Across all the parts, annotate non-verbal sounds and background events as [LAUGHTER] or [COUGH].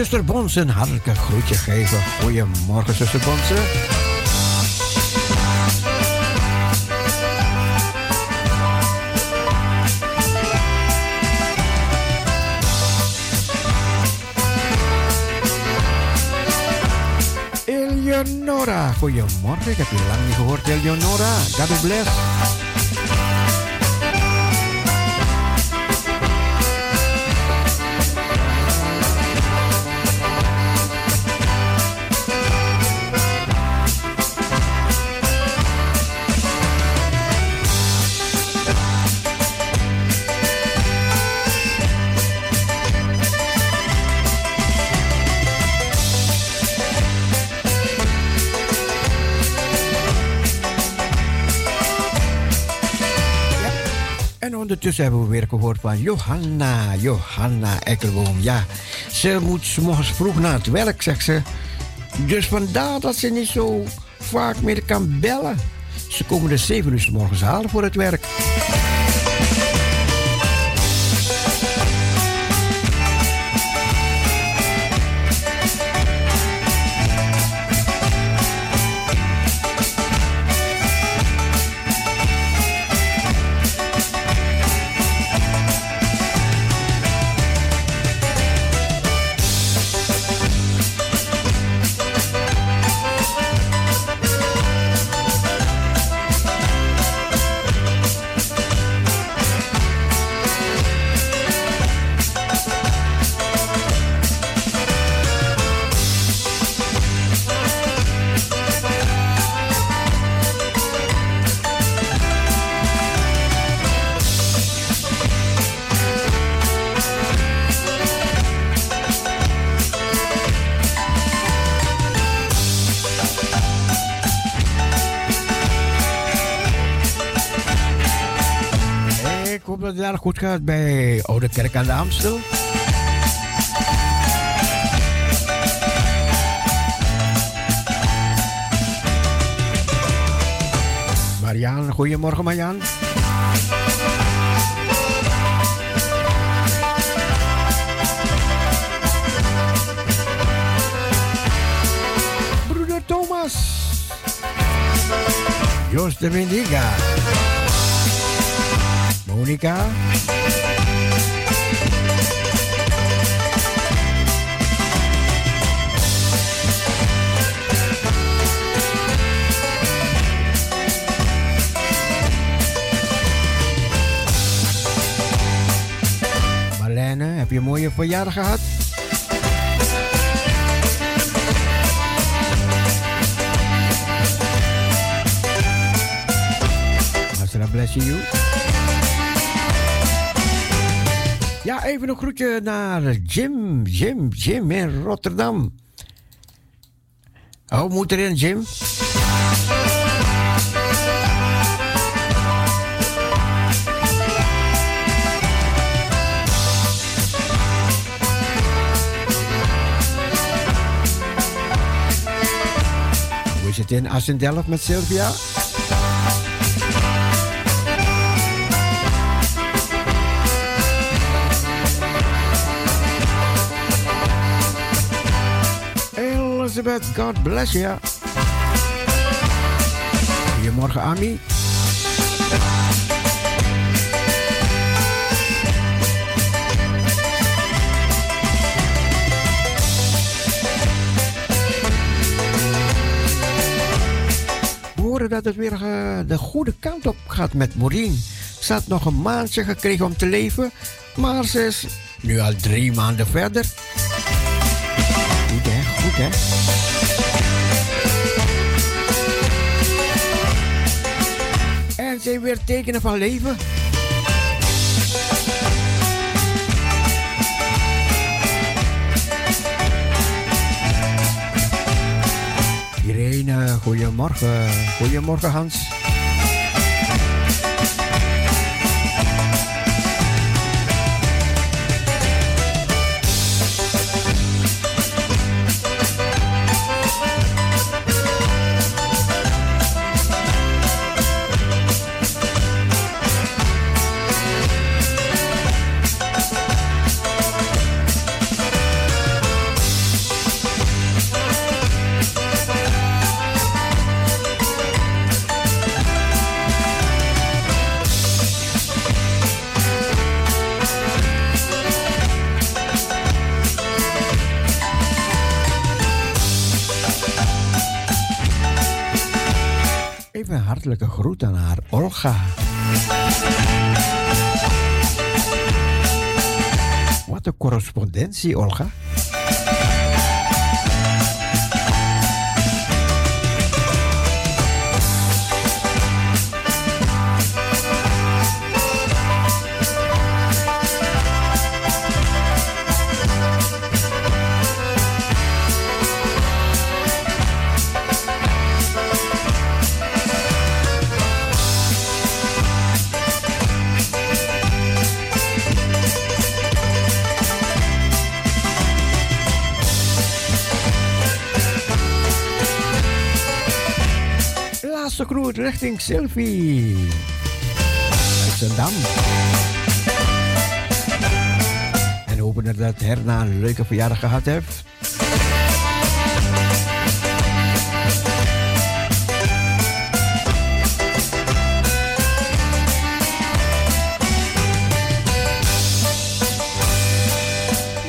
zuster Bonsen een hartelijk groetje geven. Goedemorgen, zuster Bonsen. Eleonora, goedemorgen. Ik heb je lang niet gehoord, Eleonora. God bless. Ondertussen hebben we weer gehoord van Johanna, Johanna Ekkelboom. Ja, ze moet morgens vroeg naar het werk, zegt ze. Dus vandaar dat ze niet zo vaak meer kan bellen. Ze komen de 7 uur morgens halen voor het werk. Goed gaat bij Oude Kerk aan de Amstel. Marianne, goedemorgen Marianne. Broeder Thomas. Jos de Mendiga. Monica. Marlene, heb je een mooie verjaardag gehad? bless you. Ja, even een groetje naar Jim, Jim, Jim in Rotterdam. Oh, moet erin, Jim? Hoe is het in Assendelft met Sylvia? God bless you. Goedemorgen, Ami. Dat het weer uh, de goede kant op gaat met Maureen. Ze had nog een maandje gekregen om te leven, maar ze is nu al drie maanden verder. Goed hè, goed hè. Weer tekenen van leven. Irene, goedemorgen. Goedemorgen Hans. Hartelijke groet aan haar Olga. Wat een correspondentie, Olga. Richting Sylvie. Uit. En hopen dat Herna een leuke verjaardag gehad heeft.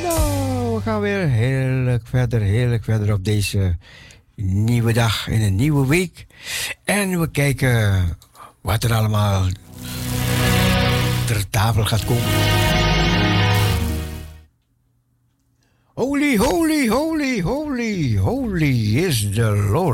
Nou, weer heerlijk verder, heerlijk verder op deze nieuwe dag in een nieuwe week. En we kijken wat er allemaal ter tafel gaat komen. Holy, holy, holy, holy, holy is the Lord.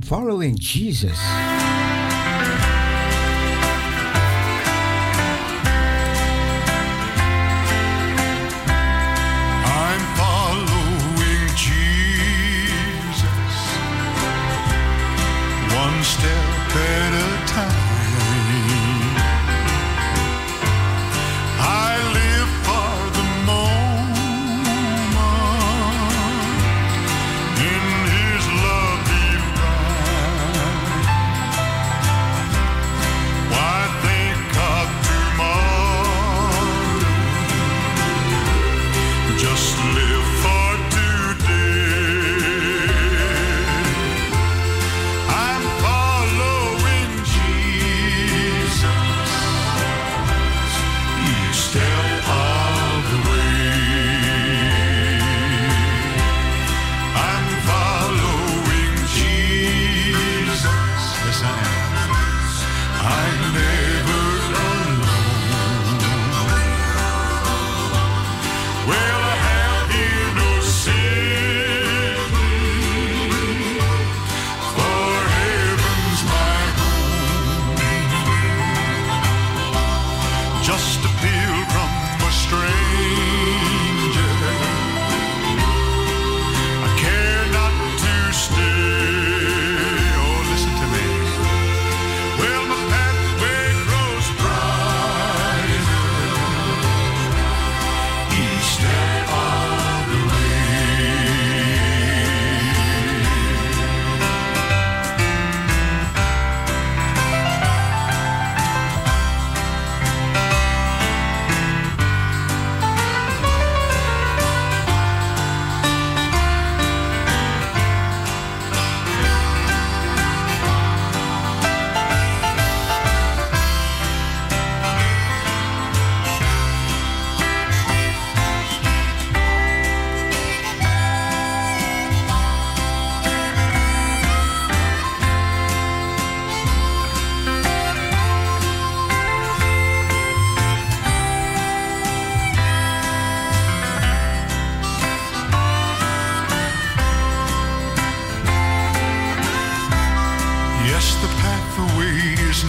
Following Jesus.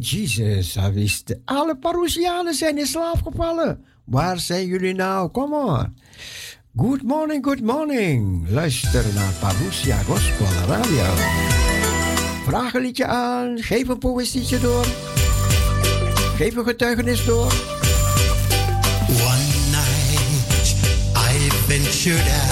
Jesus, hij wist, alle Parousianen zijn in slaap gevallen. Waar zijn jullie nou? Kom on. Good morning, good morning. Luister naar Parousia Gospel Radio. Vraag een liedje aan, geef een poëzietje door. Geef een getuigenis door. One night I ventured.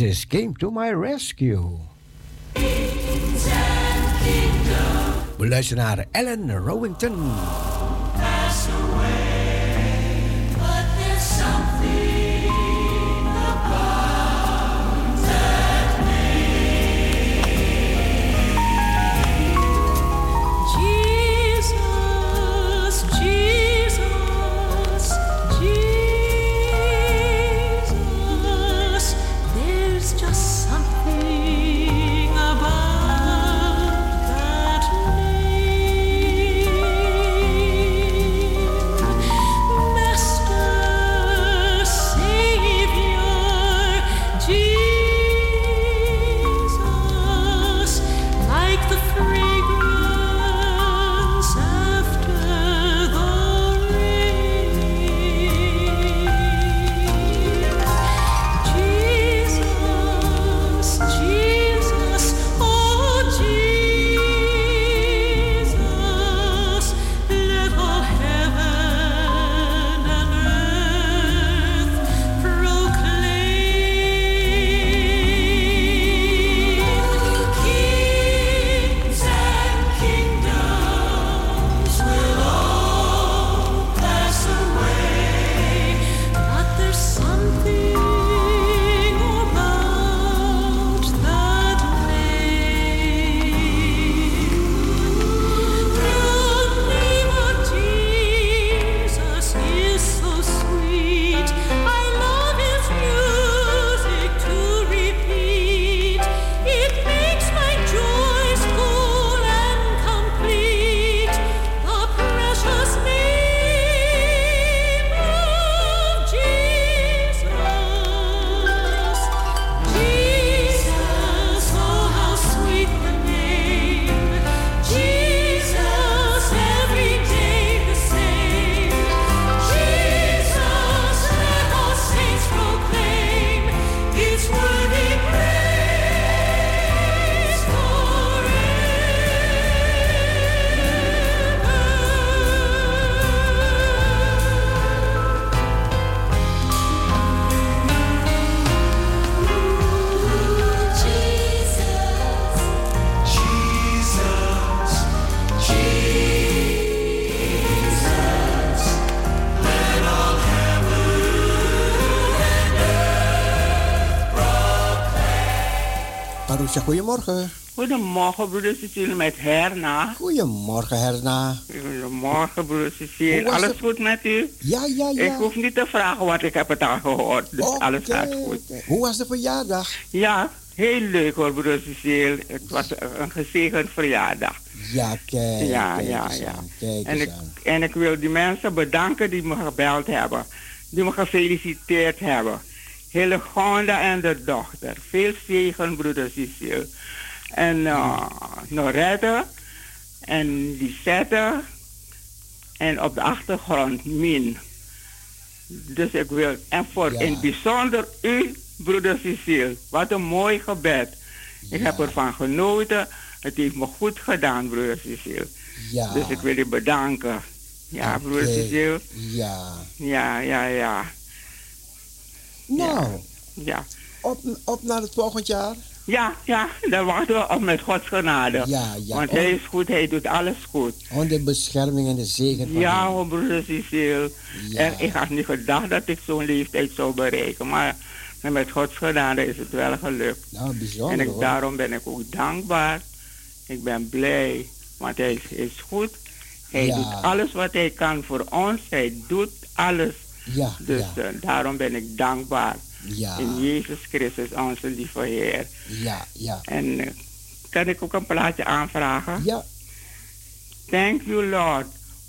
Jesus came to my rescue. We luisteren naar Ellen Rowington. Marusha, goedemorgen. Goedemorgen, broeder Cecile met Herna. Goedemorgen, Herna. Goedemorgen, broeder Cecile. Alles het? goed met u? Ja, ja, Ik ja. hoef niet te vragen, want ik heb het al gehoord. Dus Oké, alles gaat goed. Hoe was de verjaardag? Ja, heel leuk hoor, broeder Cecile. Het was een gezegend verjaardag. Ja, kijk. ja, kijk ja, ja. aan, Kijk En ik, en ik wil die mensen bedanken die me gebeld hebben. Die me gefeliciteerd hebben. Hillegonda en de dochter. Veel zegen, broeder Cecile. En uh, Norette en Lisette. En op de achtergrond Min. Dus ik wil, en voor Ja. in het bijzonder u, broeder Cecile. Wat een mooi gebed. Ik heb ervan genoten. Het heeft me goed gedaan, broeder Cecile. Ja. Dus ik wil je bedanken. Ja, broeder. Cecile. Ja. Ja, ja, ja. Nou, Ja. op, op naar het volgend jaar. Ja, ja, dan wachten we op met Gods genade. Ja, ja. Want hij is goed, hij doet alles goed. Onder bescherming en de zegen van Ja, hoor, broeder Cecile. Ja. En ik had niet gedacht dat ik zo'n leeftijd zou bereiken. Maar met Gods genade is het wel gelukt. Nou, En bijzonder ik, hoor. daarom ben ik ook dankbaar. Ik ben blij, want hij is, is goed. Hij Ja. doet alles wat hij kan voor ons. Hij doet alles. Ja, Dus ja, eh, daarom ben ik dankbaar. ja, In Jezus Christus, onze lieve Heer. ja, ja. En eh, kan ik ook een plaatje aanvragen? Ja, Thank you, Lord,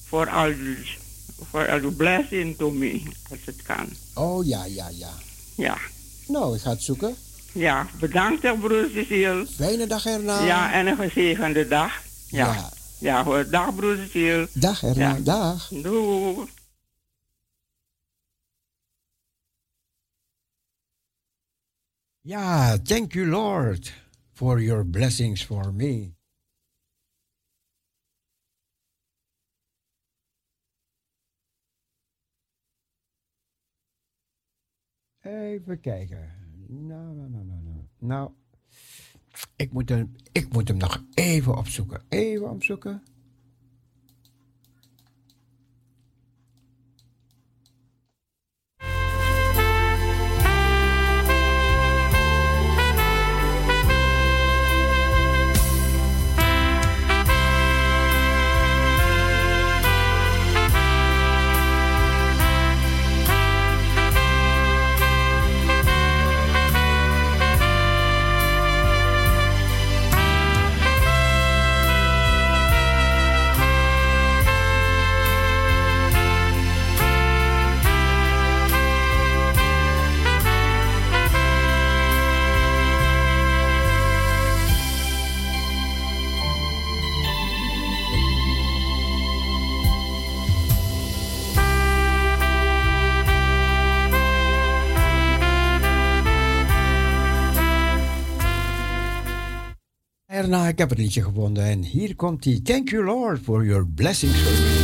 for all, for all blessing to me. Als het kan. oh ja, ja, ja. Ja. Nou, ik ga het zoeken. Ja, bedankt, broer Cecile. Fijne dag erna. Ja, en een gezegende dag. Ja. Ja. Ja, hoor. Dag, broer. Dag erna, Ja. dag. Doei. Ja, thank you Lord for your blessings for me. Even kijken. Nou, nou, nou, nou, nou. Nou, ik moet, hem, ik moet hem nog even opzoeken. Even opzoeken. Erna, ik heb het liedje gevonden en hier komt hij. Thank you Lord for your blessings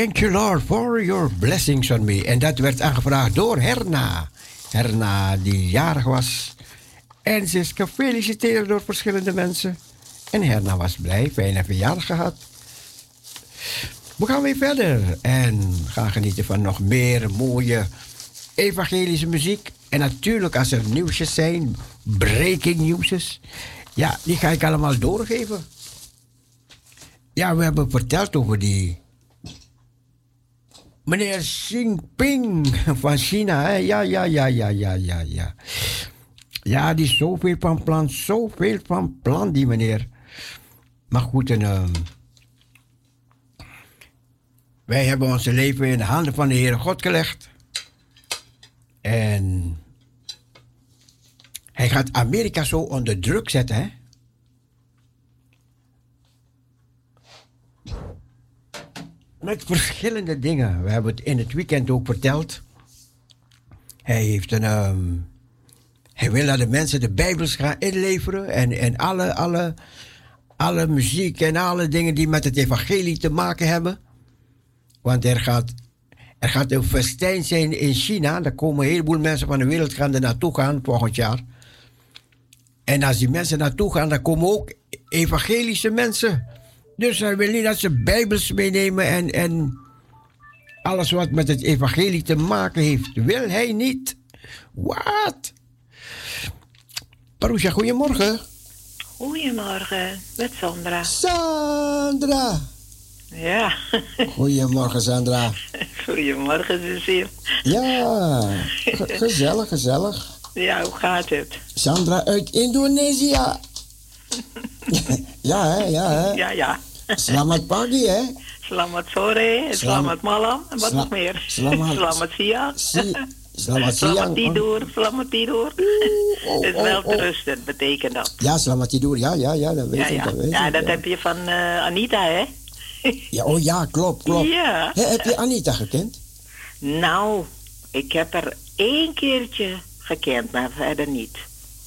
Thank you, Lord, for your blessings on me. En dat werd aangevraagd door Herna. Herna, die jarig was. En ze is gefeliciteerd door verschillende mensen. En Herna was blij, fijne verjaardag gehad. We gaan weer verder en gaan genieten van nog meer mooie evangelische muziek. En natuurlijk, als er nieuwsjes zijn, breaking nieuwsjes, ja, die ga ik allemaal doorgeven. Ja, we hebben verteld over die Meneer Xi Jinping van China, hè? Ja, ja, ja, ja, ja, ja, ja. Ja, die is zoveel van plan, zoveel van plan, die meneer. Maar goed, ehm, wij hebben ons leven in de handen van de Heere God gelegd. En hij gaat Amerika zo onder druk zetten, hè? Met verschillende dingen. We hebben het in het weekend ook verteld. Hij heeft een. ehm, hij wil dat de mensen de Bijbels gaan inleveren. En, en alle, alle, alle muziek en alle dingen die met het evangelie te maken hebben. Want er gaat, er gaat een festijn zijn in China. Daar komen een heleboel mensen van de wereld gaan er naartoe gaan volgend jaar. En als die mensen naartoe gaan, dan komen ook evangelische mensen. Dus hij wil niet dat ze Bijbels meenemen en, en alles wat met het evangelie te maken heeft, wil hij niet. Wat? Parousia, goedemorgen. Goedemorgen, met Sandra. Sandra. Ja, Goedemorgen, Sandra. goedemorgen Cecile. Ja, ge- gezellig, gezellig. Ja, hoe gaat het? Sandra uit Indonesië. [LAUGHS] ja, hè, ja, hè. Ja, ja. Selamat pagi, hè. Selamat sore, Selamat- selamat malam, en wat nog meer? selamat- selamat siang. Si- Selamat Selamat siang. tidur, selamat tidur. oh, [LAUGHS] Het is oh, wel oh. rusten, betekent dat. Ja, selamat tidur. Ja, ja, ja, dat weet Ja, ik. Dat weet ja dat heb je van eh, Anita, hè? [LAUGHS] Ja, oh ja, klopt, klopt. Ja. Heb je Anita gekend? Nou, ik heb er één keertje gekend, maar verder niet.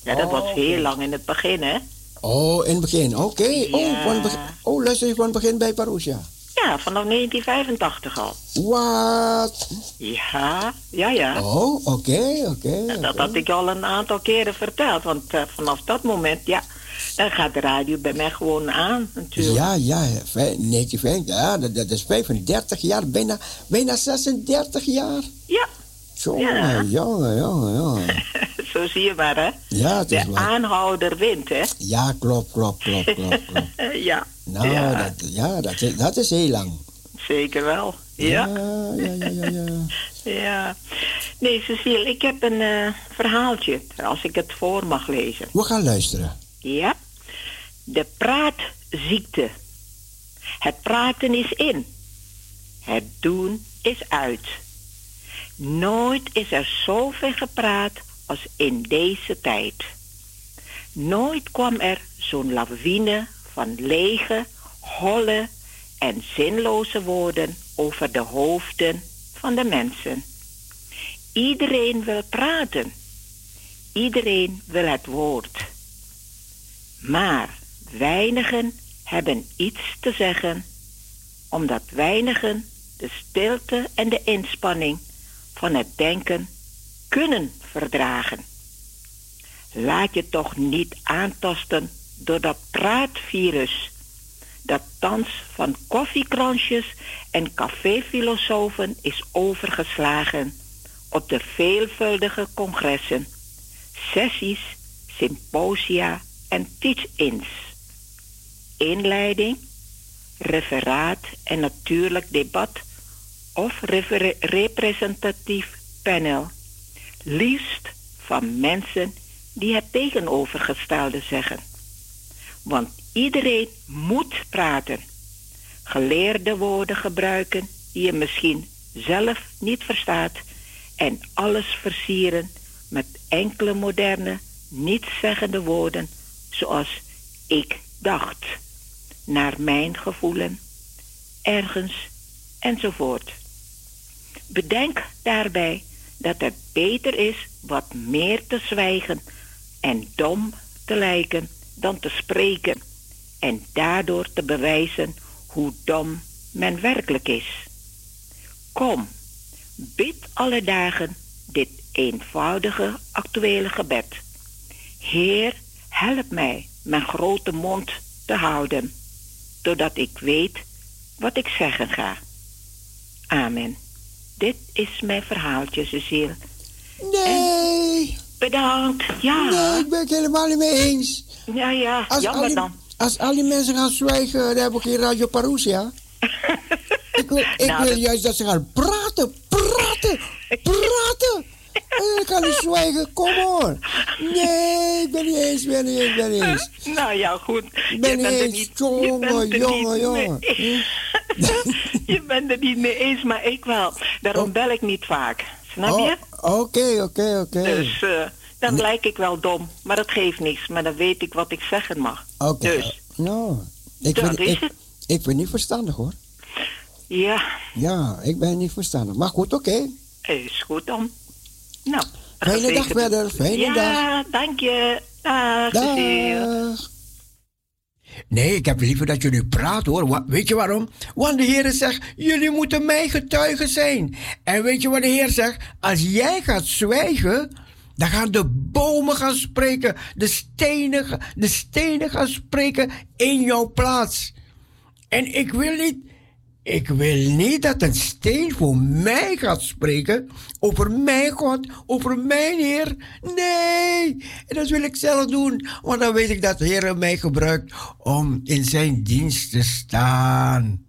Ja, dat Oh, was heel lang in het begin, hè? Oh, in het begin. Oké. Oh, Ja. van het begin. oh, luister je van het begin bij Parousia. Ja, vanaf 1985 al. Wat? Ja, ja, ja. Oh, oké, oké. Dat had ik al een aantal keren verteld. Want eh, vanaf dat moment, ja, dan gaat de radio bij mij gewoon aan natuurlijk. Ja, ja, vij- 1950. Ja, dat, dat is 35 jaar, bijna, bijna 36 jaar. Ja, Jongen, Ja. jongen, jongen, jongen. [LAUGHS] zo zie je maar, hè. Ja, het is De waar. aanhouder wint, hè. Ja, klopt, klopt, klopt, klopt, klopt. [LAUGHS] ja, Nou, ja dat, ja, dat, is, dat is heel lang. zeker wel. Ja. ja, ja, ja, ja. [LAUGHS] ja. Nee, Cecile, ik heb een eh, verhaaltje, als ik het voor mag lezen. We gaan luisteren. Ja. De praatziekte. Het praten is in. Het doen is uit. Nooit is er zoveel gepraat als in deze tijd. Nooit kwam er zo'n lawine van lege, holle en zinloze woorden over de hoofden van de mensen. Iedereen wil praten. Iedereen wil het woord. Maar weinigen hebben iets te zeggen, omdat weinigen de stilte en de inspanning van het denken kunnen verdragen. Laat je toch niet aantasten door dat praatvirus dat thans van koffiekransjes en caféfilosofen is overgeslagen op de veelvuldige congressen, sessies, symposia en teach-ins. Inleiding, referaat en natuurlijk debat of representatief panel. Liefst van mensen die het tegenovergestelde zeggen. Want Iedereen moet praten. Geleerde woorden gebruiken die je misschien zelf niet verstaat. En alles versieren met enkele moderne, nietszeggende woorden zoals ik dacht, naar mijn gevoelen, ergens enzovoort. Bedenk daarbij dat het beter is wat meer te zwijgen en dom te lijken dan te spreken en daardoor te bewijzen hoe dom men werkelijk is. Kom, bid alle dagen dit eenvoudige actuele gebed. Heer, help mij mijn grote mond te houden, zodat ik weet wat ik zeggen ga. Amen. Dit is mijn verhaaltje, Cecile. Nee, Bedankt. Ja. nee, ik ben het helemaal niet mee eens. Ja, ja. Als al, Jammer die, dan. als al die mensen gaan zwijgen, dan hebben we geen Radio Parousia. [LAUGHS] ik wil, ik Nou, wil dat- juist dat ze gaan praten, praten, praten. En ik kan niet zwijgen, kom hoor. Nee, ik ben niet eens, ben niet eens, ben niet eens. Nou ja, goed. Ik ben Je niet bent er eens, jongen, er jongen, jongen. [LAUGHS] Je bent het niet mee eens, maar ik wel. Daarom bel ik niet vaak. Snap je? Oh, Oké, oké, oké. Dus eh, dan lijk ik wel dom. Maar dat geeft niks. Maar dan weet ik wat ik zeggen mag. Oké. Dus, Nou, ik Dat vind, is ik, het. ik ben niet verstandig hoor. ja, Ja, ik ben niet verstandig. Maar goed, oké. is goed dan. Nou. een Fijne dag verder, fijne ja, dag. dank je. Dag. Dag. Nee, ik heb liever dat jullie praten hoor. Weet je waarom? Want de Heer zegt, jullie moeten mijn getuigen zijn. En weet je wat de Heer zegt? Als jij gaat zwijgen, dan gaan de bomen gaan spreken. De stenen, de stenen gaan spreken in jouw plaats. En ik wil niet, ik wil niet dat een steen voor mij gaat spreken over mijn God, over mijn Heer. Nee, en dat wil ik zelf doen, want dan weet ik dat de Heer mij gebruikt om in zijn dienst te staan.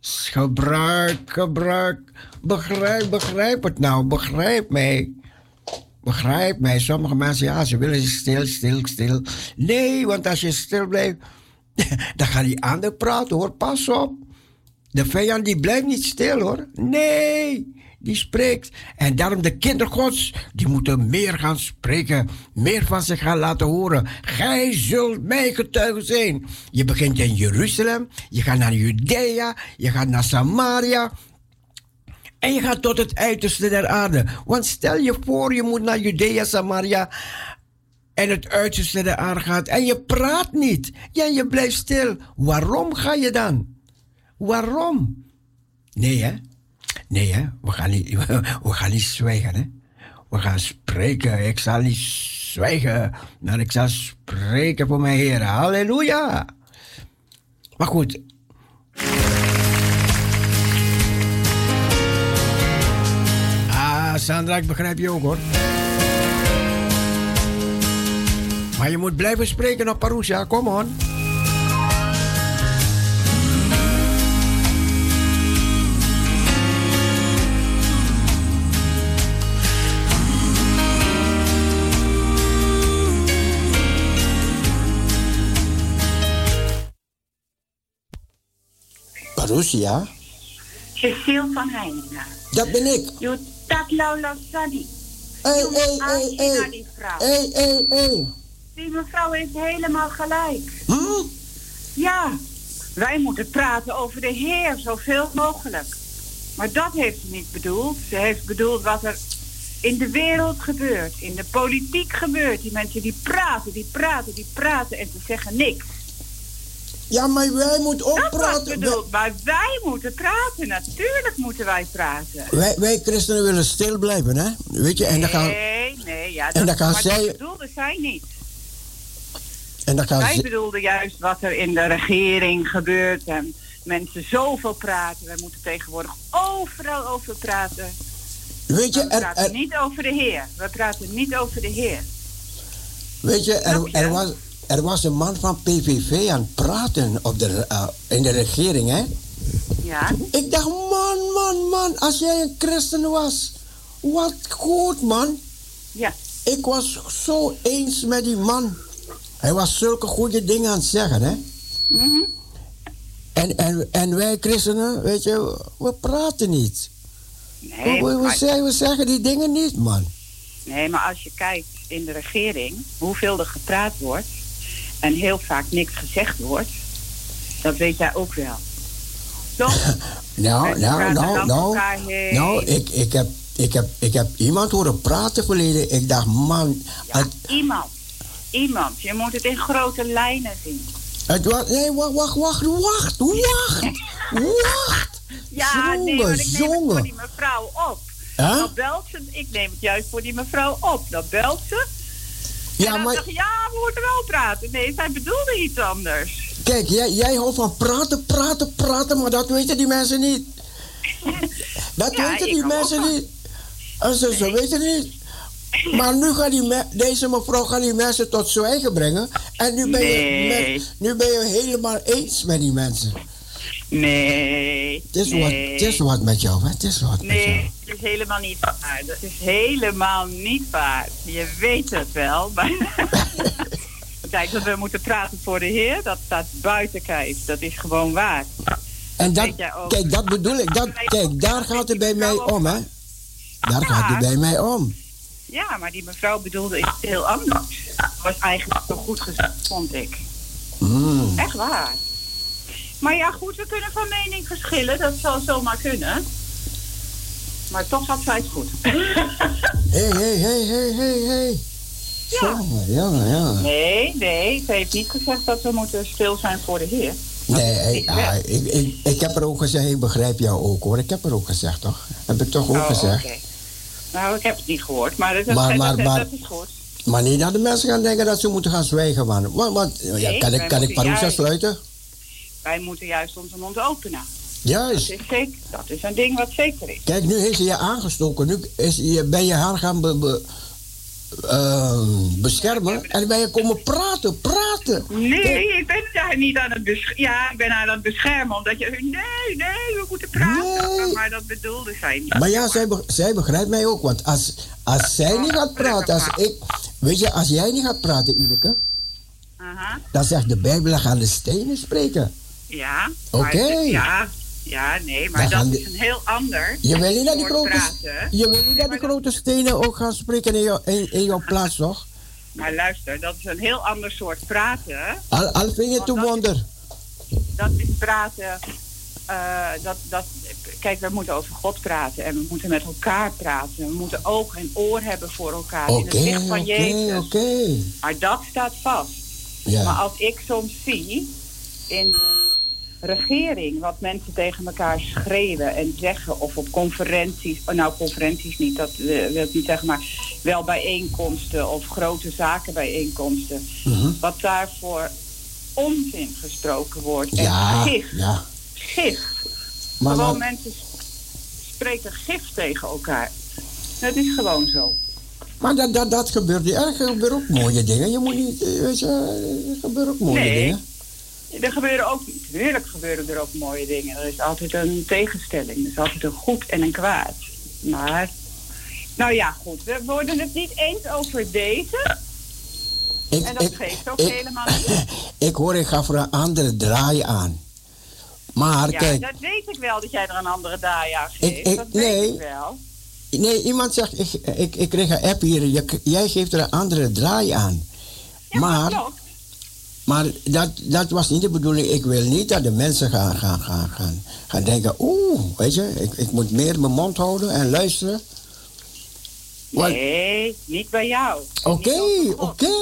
Gebruik, gebruik, begrijp, begrijp het nou, begrijp mij. Begrijp mij, sommige mensen, ja, ze willen stil, stil, stil. Nee, want als je stil blijft, [LAUGHS] dan gaan die anderen praten hoor, pas op. De vijand die blijft niet stil hoor. Nee, die spreekt. En daarom de kindergods, die moeten meer gaan spreken. Meer van zich gaan laten horen. Gij zult mijn getuige zijn. Je begint in Jeruzalem. Je gaat naar Judea. Je gaat naar Samaria. En je gaat tot het uiterste der aarde. Want stel je voor, je moet naar Judea, Samaria en het uiterste der aarde gaat. En je praat niet. Ja, je blijft stil. Waarom ga je dan? Waarom? Nee, hè? Nee, hè? We gaan niet, [LAUGHS] we gaan niet zwijgen, hè? We gaan spreken. Ik zal niet zwijgen, maar ik zal spreken voor mijn Heer. Halleluja. Maar goed. Ah, Sandra, ik begrijp je ook, hoor. Maar je moet blijven spreken op Parousia. Kom on. Parousia? Cecile van Heiningen. Dat ben ik. Je dat Laula Sadi. Hé, hé, hé. Die mevrouw heeft helemaal gelijk. Hm? Ja, wij moeten praten over de Heer zoveel mogelijk. Maar dat heeft ze niet bedoeld. Ze heeft bedoeld wat er in de wereld gebeurt, in de politiek gebeurt. Die mensen die praten, die praten, die praten en ze zeggen niks. Ja, maar wij moeten ook Dat was praten. bedoeld. Maar wij moeten praten. Natuurlijk moeten wij praten. Wij, wij christenen willen stil blijven, hè? Weet je, en dan gaan, Nee, nee, ja. en Dat, dan gaan maar zij- dat bedoelde zij niet. en dan gaan Wij ze... bedoelden juist wat er in de regering gebeurt en mensen zoveel praten. Wij moeten tegenwoordig overal over praten. Weet je, we er, praten er, niet over de Heer. We praten niet over de Heer. weet je, er, er, was, er was een man van PVV aan het praten op de, eh, in de regering, hè? Ja, Ik dacht, man, man, man, als jij een christen was, wat goed, man. ja, Ik was zo eens met die man. Hij was zulke goede dingen aan het zeggen, hè? Mhm. En, en, en wij christenen, weet je, we praten niet. Nee, we, we, we maar- zeggen, we zeggen die dingen niet, man. Nee, maar als je kijkt in de regering hoeveel er gepraat wordt en heel vaak niks gezegd wordt, dat weet jij ook wel. Toch? [LAUGHS] Nou, nou, nou, nou. Nou, ik, ik, heb, ik, heb, ik heb iemand horen praten verleden. Ik dacht, man, Ja, het, iemand. Iemand. Je moet het in grote lijnen zien. het was. Nee, wacht, wacht, wacht, wacht, wacht. Wacht. [LAUGHS] Ja, nee, Jongen, maar ik neem het jongen. voor die mevrouw op. Hè? Dan belt ze, ik neem het juist voor die mevrouw op. Dan belt ze. Ja, maar ja, we moeten wel praten. Nee, zij bedoelde iets anders. kijk, jij, jij houdt van praten, praten, praten, maar dat weten die mensen niet. [LAUGHS] Dat Ja, weten die mensen niet. En ze, ze weten niet. Maar nu gaat die me- deze mevrouw gaat die mensen tot zwijgen brengen. En nu ben, je, Nee. met- nu ben je helemaal eens met die mensen. Nee. Het is, nee. wat, het is wat met jou, hè? Het is wat met jou. Nee, dat is helemaal niet waar. Dat is helemaal niet waar. Je weet het wel, maar... [LAUGHS] Kijk, dat we moeten praten voor de Heer, dat staat buiten kijf. Dat is gewoon waar. En dat, kijk, dat bedoel ik. Dat, kijk, daar gaat het bij mij om, hè? Daar gaat het bij mij om. Ja, maar die mevrouw bedoelde iets heel anders. Dat was eigenlijk zo goed gezegd, vond ik. Mm. Echt waar. Maar ja, goed, we kunnen van mening verschillen. Dat zal zomaar kunnen. Maar toch had zij het goed. Hé, hé, hé, hé, hé, hé. Jongen, jongen, jongen. Nee, nee, ze heeft niet gezegd dat we moeten stil zijn voor de Heer. Nee, Ik ja, wel. ik, ik, ik heb er ook gezegd, ik begrijp jou ook hoor. Ik heb er ook gezegd, toch? Heb ik toch ook Oh, gezegd. Nou, ik heb het niet gehoord, maar dat, Maar- dat, maar- dat, maar- dat is goed. Maar niet dat de mensen gaan denken dat ze moeten gaan zwijgen, man. Want, want, ja, kan ik, kan ik Parousia sluiten? Wij moeten juist onze mond openen. Dat Juist. is, zeker, dat is een ding wat zeker is. Kijk, nu heeft ze je aangestoken. Nu is, je, ben je haar gaan be- be- ehm, beschermen. En ben je komen praten, praten. Nee, ik ben daar niet aan het beschermen. Ja, ik ben haar aan het beschermen, omdat je... Nee, nee, we moeten praten. Nee. Maar dat bedoelde zij niet. Maar ja, zij, be- zij begrijpt mij ook. Want als, als zij niet gaat praten, als ik... Weet je, als jij niet gaat praten, Ineke... Aha, Dan zegt de Bijbel, dan gaan de stenen spreken. Ja. maar Oké. Ja, ja, nee, maar Dan dat is een heel ander Je wil niet dat die grote, praten. je wil niet dat die grote stenen ook gaan spreken in, jou, in, in jouw plaats, toch? Maar luister, dat is een heel ander soort praten. Al, al vind je het een wonder. Dat is praten. eh, dat, dat, kijk, we moeten over God praten en we moeten met elkaar praten. We moeten oog en oor hebben voor elkaar in het licht van Jezus. oké. Maar dat staat vast. Maar Ja. als ik soms zie in regering wat mensen tegen elkaar schreeuwen en zeggen, of op conferenties, oh, nou conferenties niet, dat wil ik niet zeggen, maar wel bijeenkomsten of grote zakenbijeenkomsten, Mhm. wat daarvoor onzin gesproken wordt. En Ja, gif, ja. gif. Maar, gewoon maar, mensen spreken gif tegen elkaar. Dat is gewoon zo. maar dat, dat, dat gebeurt niet. Er gebeuren ook mooie dingen. Je moet niet, eh, weet je, er gebeuren ook mooie Nee. dingen. Er gebeuren ook, natuurlijk gebeuren er ook mooie dingen. Er is altijd een tegenstelling. Er is altijd een goed en een kwaad. Maar, nou ja, goed. We worden het niet eens over deze. Ik, En dat ik, geeft ook ik, helemaal niet. [LAUGHS] ik hoor, ik ga voor een andere draai aan. Maar Ja, kijk, dat weet ik wel, dat jij er een andere daai aan geeft. dat weet nee. ik wel. nee, iemand zegt, ik, ik, ik kreeg een app hier, jij geeft er een andere draai aan. Ja, maar. Maar dat, dat was niet de bedoeling. Ik wil niet dat de mensen gaan, gaan, gaan, gaan, gaan denken, oeh, weet je, ik, ik moet meer mijn mond houden en luisteren. Nee, niet bij jou. Oké, oké.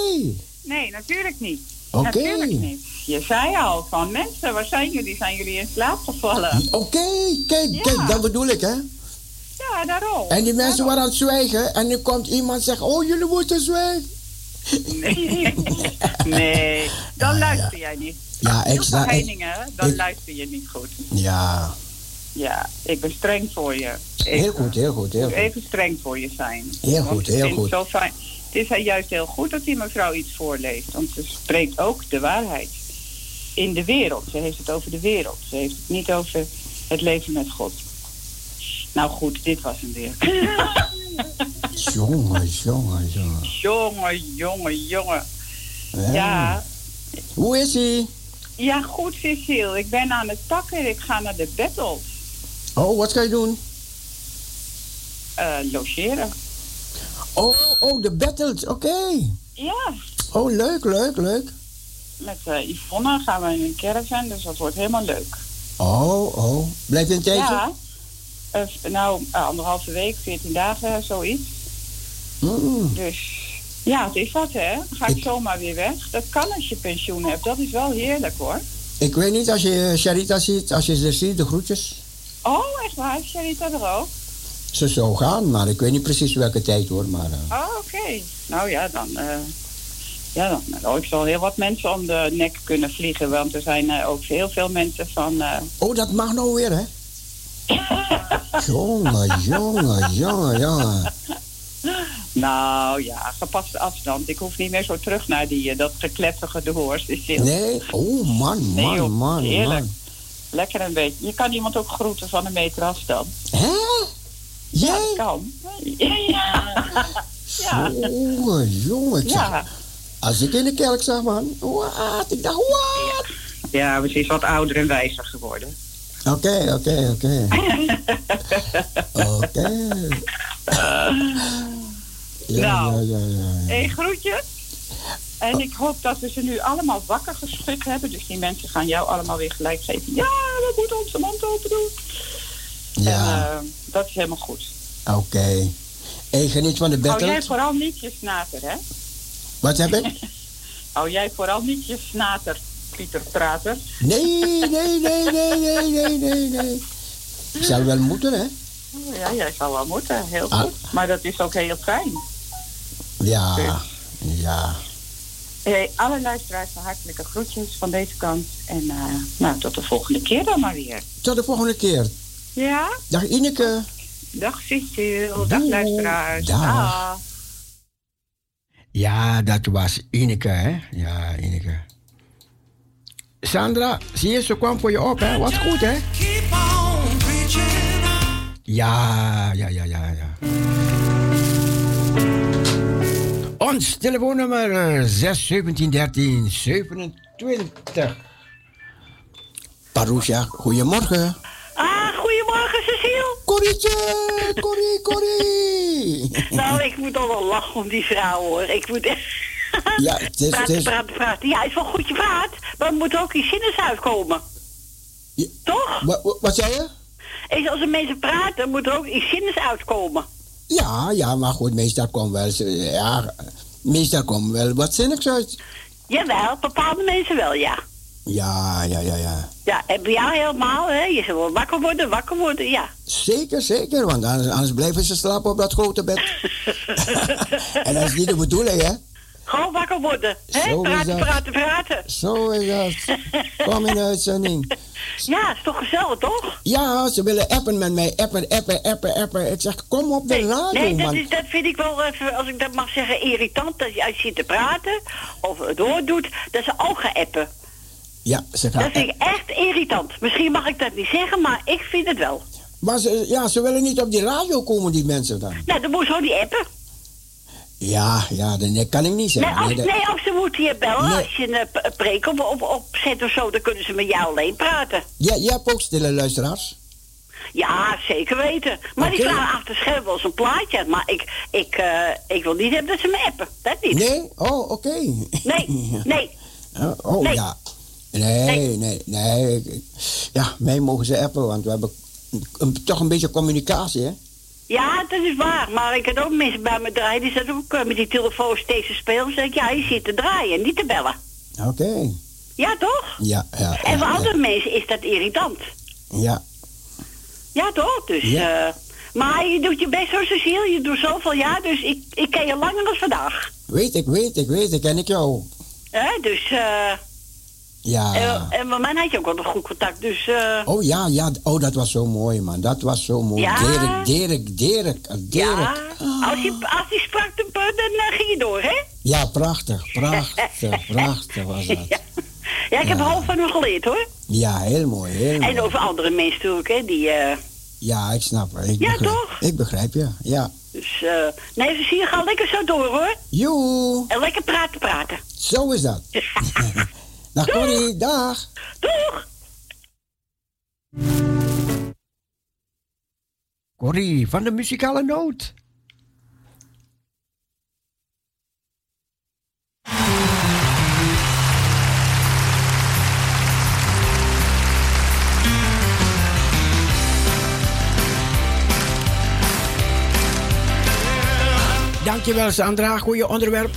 Nee, natuurlijk niet. oké. Natuurlijk niet. Je zei al van mensen, waar zijn jullie? Zijn jullie in slaap gevallen? Oké, kijk, Ja. kijk, dat bedoel ik, hè. Ja, daarom. En die mensen Daarom. waren aan het zwijgen en nu komt iemand zeggen, oh, jullie moeten zwijgen. Nee, nee. dan luister jij niet. Ja, ik sta... heiningen, dan ik- luister je niet goed. ja, Ja, ik ben streng voor je. Even, heel goed, heel goed, heel goed. Even streng voor je zijn. Heel goed, heel goed. Het, zo fijn. het is juist heel goed dat die mevrouw iets voorleest. Want ze spreekt ook de waarheid. In de wereld. Ze heeft het over de wereld. Ze heeft het niet over het leven met God. Nou goed, dit was hem weer. [LAUGHS] Jongen, jongen, jongen. jongen, jongen, jongen. Ja. Hoe is ie? Ja, goed, Cecile. Ik ben aan het pakken. Ik ga naar de battles. Oh, wat ga je doen? eh, logeren. Oh, oh, de battles, oké. Ja, Oh, leuk, leuk, leuk. met eh, Yvonne gaan we in een caravan, dus dat wordt helemaal leuk. Oh, oh. Blijf je een tijdje? Ja. Eh, nou, eh, anderhalve week, 14 dagen, zoiets. Mm. Dus ja, het is wat, hè? Ga ik Ik- zomaar weer weg. Dat kan als je pensioen hebt. Dat is wel heerlijk, hoor. Ik weet niet, als je Sharita ziet, als je ze ziet, de groetjes. Oh, echt waar? Is Sharita er ook? Ze zou gaan, maar ik weet niet precies welke tijd hoor. Maar, eh, Oh, oké. Nou ja, dan... eh ja, dan oh, ik zal heel wat mensen om de nek kunnen vliegen. Want er zijn eh, ook heel veel mensen van... eh, Oh, dat mag nou weer, hè? Jongen, jongen, jongen, jongen. Nou ja, gepaste afstand. Ik hoef niet meer zo terug naar die, eh, dat. Is heel- Nee? Oh, man, Nee, man, joh, man, heerlijk. man. Lekker een beetje. Je kan iemand ook groeten van een meter afstand. Hè? Ja, Jij? dat kan. Ja. Ja. Jongen, jongen. Ja. Als ik in de kerk zag, man. Wat? Ik dacht, wat? ja, we zijn wat ouder en wijzer geworden. Oké, oké, oké. Oké. Ja, Nou. ja, ja, ja. Hé, groetje. En ik hoop dat we ze nu allemaal wakker geschud hebben. Dus die mensen gaan jou allemaal weer gelijk geven. Ja, we moeten onze mond open doen. Ja, En, eh, dat is helemaal goed. oké. Hey, geniet van de Hou jij battle. vooral niet je snater, hè? Wat heb ik? [LAUGHS] Hou jij vooral niet je snater, Pieter Prater. Nee, nee, nee, nee, nee, nee, nee, nee. Zal wel moeten, hè? Ja, jij zou wel moeten. Heel Ah. goed. Maar dat is ook heel fijn. Ja, ja. Hey, alle luisteraars van hartelijke groetjes van deze kant. En eh, nou, tot de volgende keer dan maar weer. Tot de volgende keer. Ja? Dag Ineke. Dag Cecile. Dag Doei. luisteraars. Dag. Dag. Ja, dat was Ineke, hè? Ja, Ineke. Sandra, zie je, ze kwam voor je op, hè? Wat goed, hè? Ja, ja, ja, ja, ja. Ons telefoonnummer eh, 6 17 13 27. Parousia, goedemorgen. Ah, goedemorgen Cecile. Corrietje, Corrie, Corrie. Nou, ik moet al wel lachen om die vrouw hoor. Ik moet echt... [LAUGHS] Ja, het is- het praten, is- praten, praten. Ja, is wel goed je praat. Maar er moet ook iets zinnigs uitkomen. Ja. Toch? Wat, wat- zei je? Is als er mensen praten, moet er ook iets zinnigs uitkomen. Ja, ja, maar goed, meestal komt wel, ja, meestal komt wel wat zinnigs uit. Jawel, bepaalde mensen wel, ja. Ja, ja, ja, ja. Ja, en bij jou helemaal, hè? Je zal wel wakker worden, wakker worden, ja. Zeker, zeker, want anders, anders blijven ze slapen op dat grote bed. [LAUGHS] [LAUGHS] en dat is niet de bedoeling, hè? Gewoon wakker worden, hè? Praten, dat. praten, praten. Zo is dat. Kom in de uitzending. [LAUGHS] Ja, is toch gezellig, toch? Ja, ze willen appen met mij. Appen, appen, appen, appen. Ik zeg, kom op de radio, nee dat, man. is, dat vind ik wel even, als ik dat mag zeggen, irritant. Dat je uit zit te praten of het doordoet, dat ze ook gaan appen. Ja, ze gaan... Dat vind ik echt irritant. Misschien mag ik dat niet zeggen, maar ik vind het wel. Maar ze, ja, ze willen niet op die radio komen, die mensen dan. Nou, dan moet ze gewoon die appen. Ja, ja, dat kan ik niet Nee, zeggen. als, Nee, dat- nee, ze moeten je bellen. Nee. Als je een eh, p- preek op, op, opzet of zo, dan kunnen ze met jou alleen praten. Ja, jij hebt ook stille luisteraars. Ja, zeker weten. Maar die vragen achter scherm wel eens een plaatje. Maar ik, ik, eh, ik wil niet hebben dat ze me appen. Dat niet. Nee? Oh, oké. Nee, [LAUGHS] nee. Oh, oh, Nee. ja. Nee, nee, nee. Ja, mij mogen ze appen, want we hebben een- toch een beetje communicatie, hè? Ja, dat is waar. Maar ik had ook mensen bij me draaien. Die zaten ook eh, met die telefoon steeds te spelen. Zeg ik, ja, je zit te draaien, niet te bellen. Oké. Ja, toch? Ja, ja. En voor ja, andere mensen is dat irritant. Ja, Ja, toch? Dus, Ja. eh, maar je doet je best zo, Cecile. Je doet zoveel jaar, dus ik, ik ken je langer dan vandaag. weet ik, weet ik, weet ik. Ken ik jou. Hè? Dus, eh, ja. En, en met had je ook wel een goed contact, dus... Eh, oh ja, ja. Oh, dat was zo mooi, man. Dat was zo mooi. Ja. Dirk, Dirk, Dirk, Dirk. Eh, ja. Als, je, als je sprak, dan, dan eh, ging je door, hè? Ja, prachtig, prachtig, [LAUGHS] prachtig was dat. Ja, ik heb half van hem geleerd, hoor. Ja, heel mooi, heel mooi. En over andere mensen ook, hè, die... Ja, ik snap het. Ik ja, begrijp, toch? Ik begrijp, je ja. Dus, nee, ze zien, lekker zo door, hoor. Joe. En lekker praten, praten. Zo is dat. [LAUGHS] Dag Doeg. Dag. Doeg. Corrie van de muzikale noot. Dankjewel Sandra, goede onderwerp.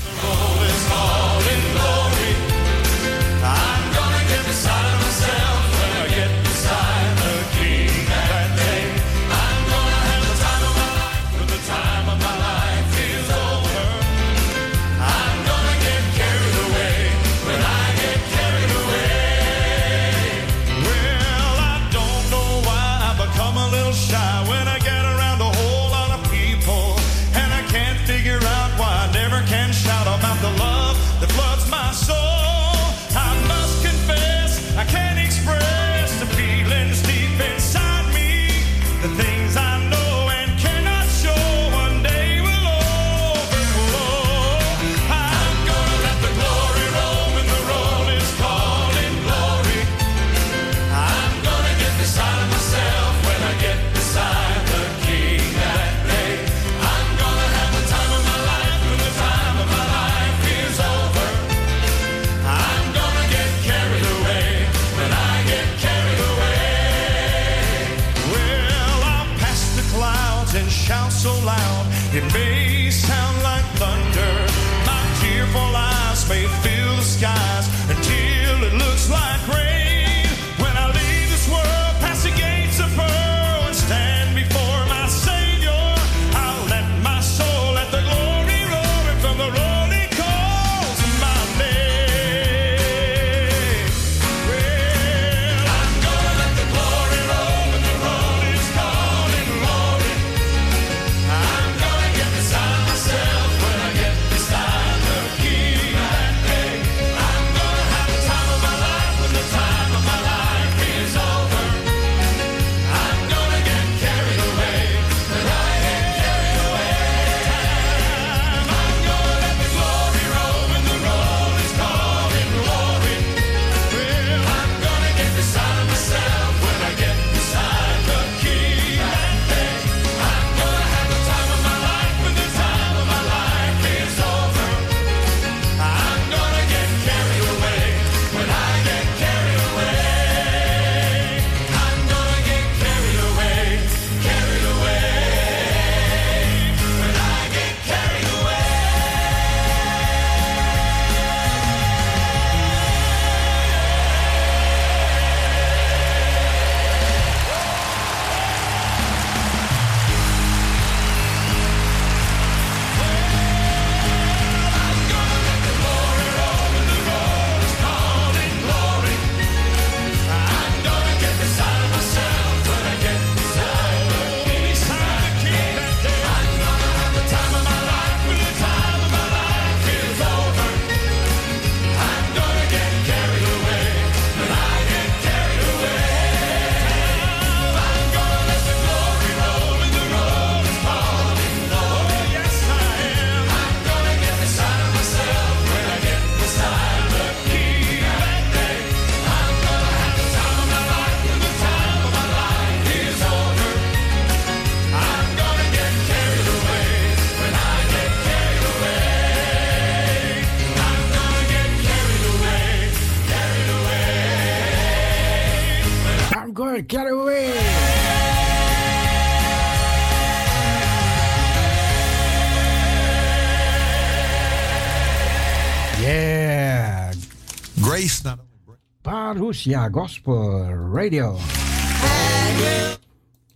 Andalusia Gospel Radio.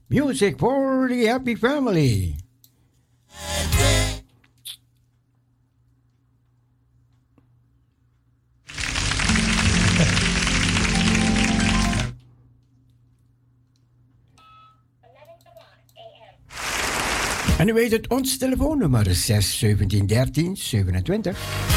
Music for the happy family. En u weet het, ons telefoonnummer is 6 17 13 27.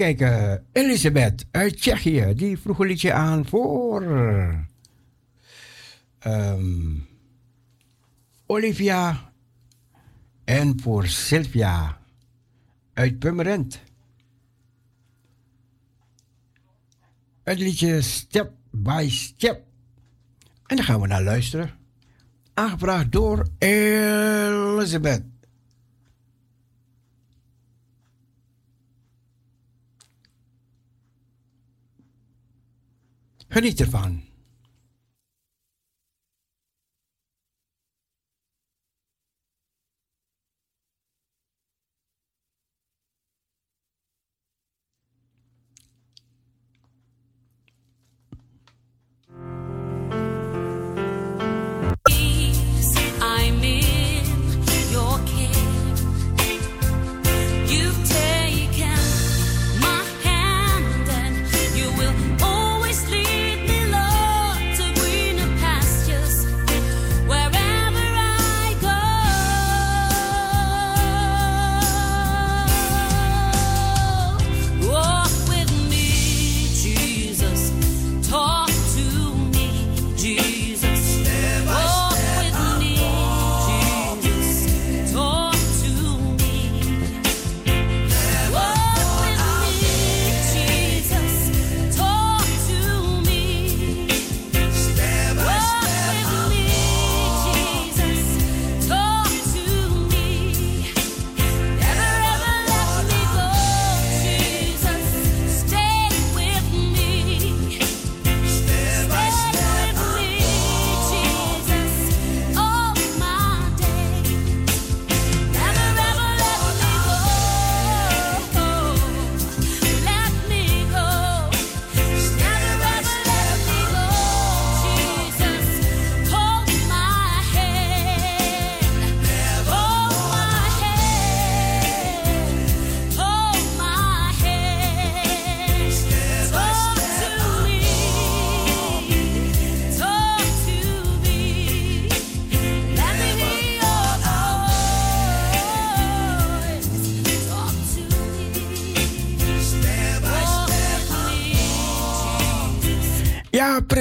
Even kijken. Elisabeth uit Tsjechië. Die vroeg een liedje aan voor... ehm, Olivia en voor Sylvia uit Purmerend. Het liedje Step by Step. En daar gaan we naar luisteren. Aangevraagd door Elisabeth. Geniet ervan. I'm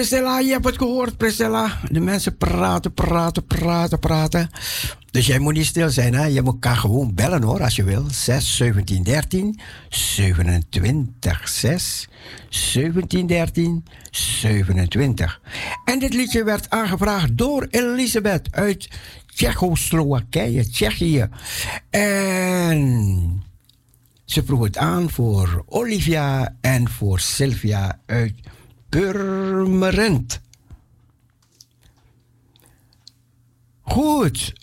Priscilla, je hebt het gehoord, Priscilla. De mensen praten, praten, praten, praten. Dus jij moet niet stil zijn, hè? Je moet kan gewoon bellen hoor, als je wil. 6 17 13 27 6 17 13 27. En dit liedje werd aangevraagd door Elisabeth uit Tsjechoslowakije, Tsjechië. En ze vroeg het aan voor Olivia en voor Sylvia uit Purmerend. Goed,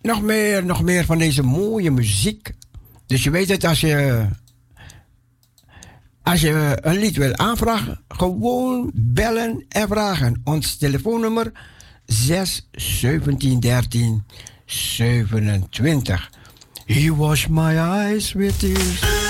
nog meer, nog meer van deze mooie muziek. Dus je weet het, als je, als je een lied wil aanvragen, gewoon bellen en vragen. Ons telefoonnummer 6 17 13 27. He washed my eyes with tears.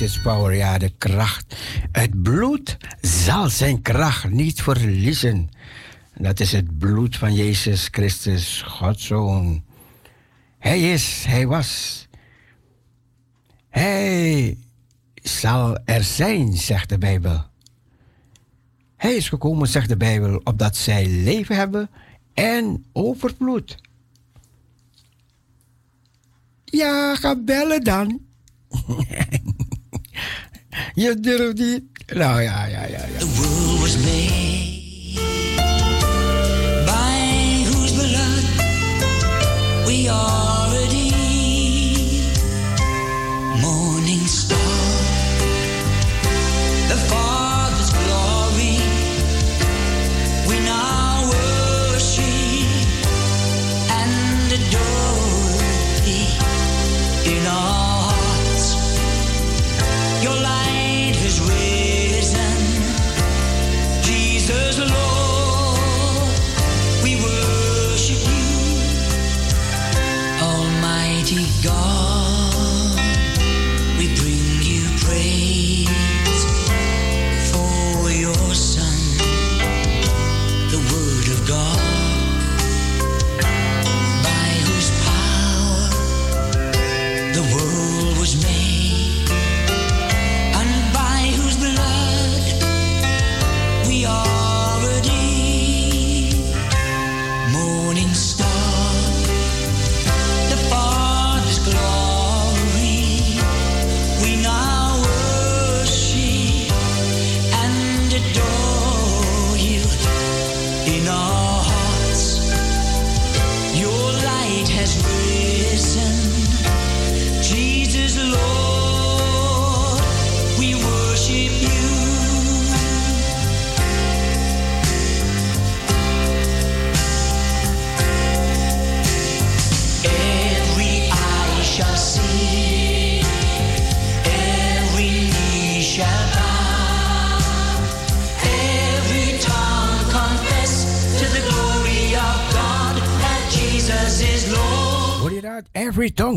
Its power. Ja, de kracht. Het bloed zal zijn kracht niet verliezen. Dat is het bloed van Jezus Christus, Gods Zoon. Hij is, hij was. Hij zal er zijn, zegt de Bijbel. Hij is gekomen, zegt de Bijbel, opdat zij leven hebben en overvloed. Ja, ga bellen dan. [LAUGHS] Je durft niet. Nou ja, ja, ja. ja. The world was made by whose blood we are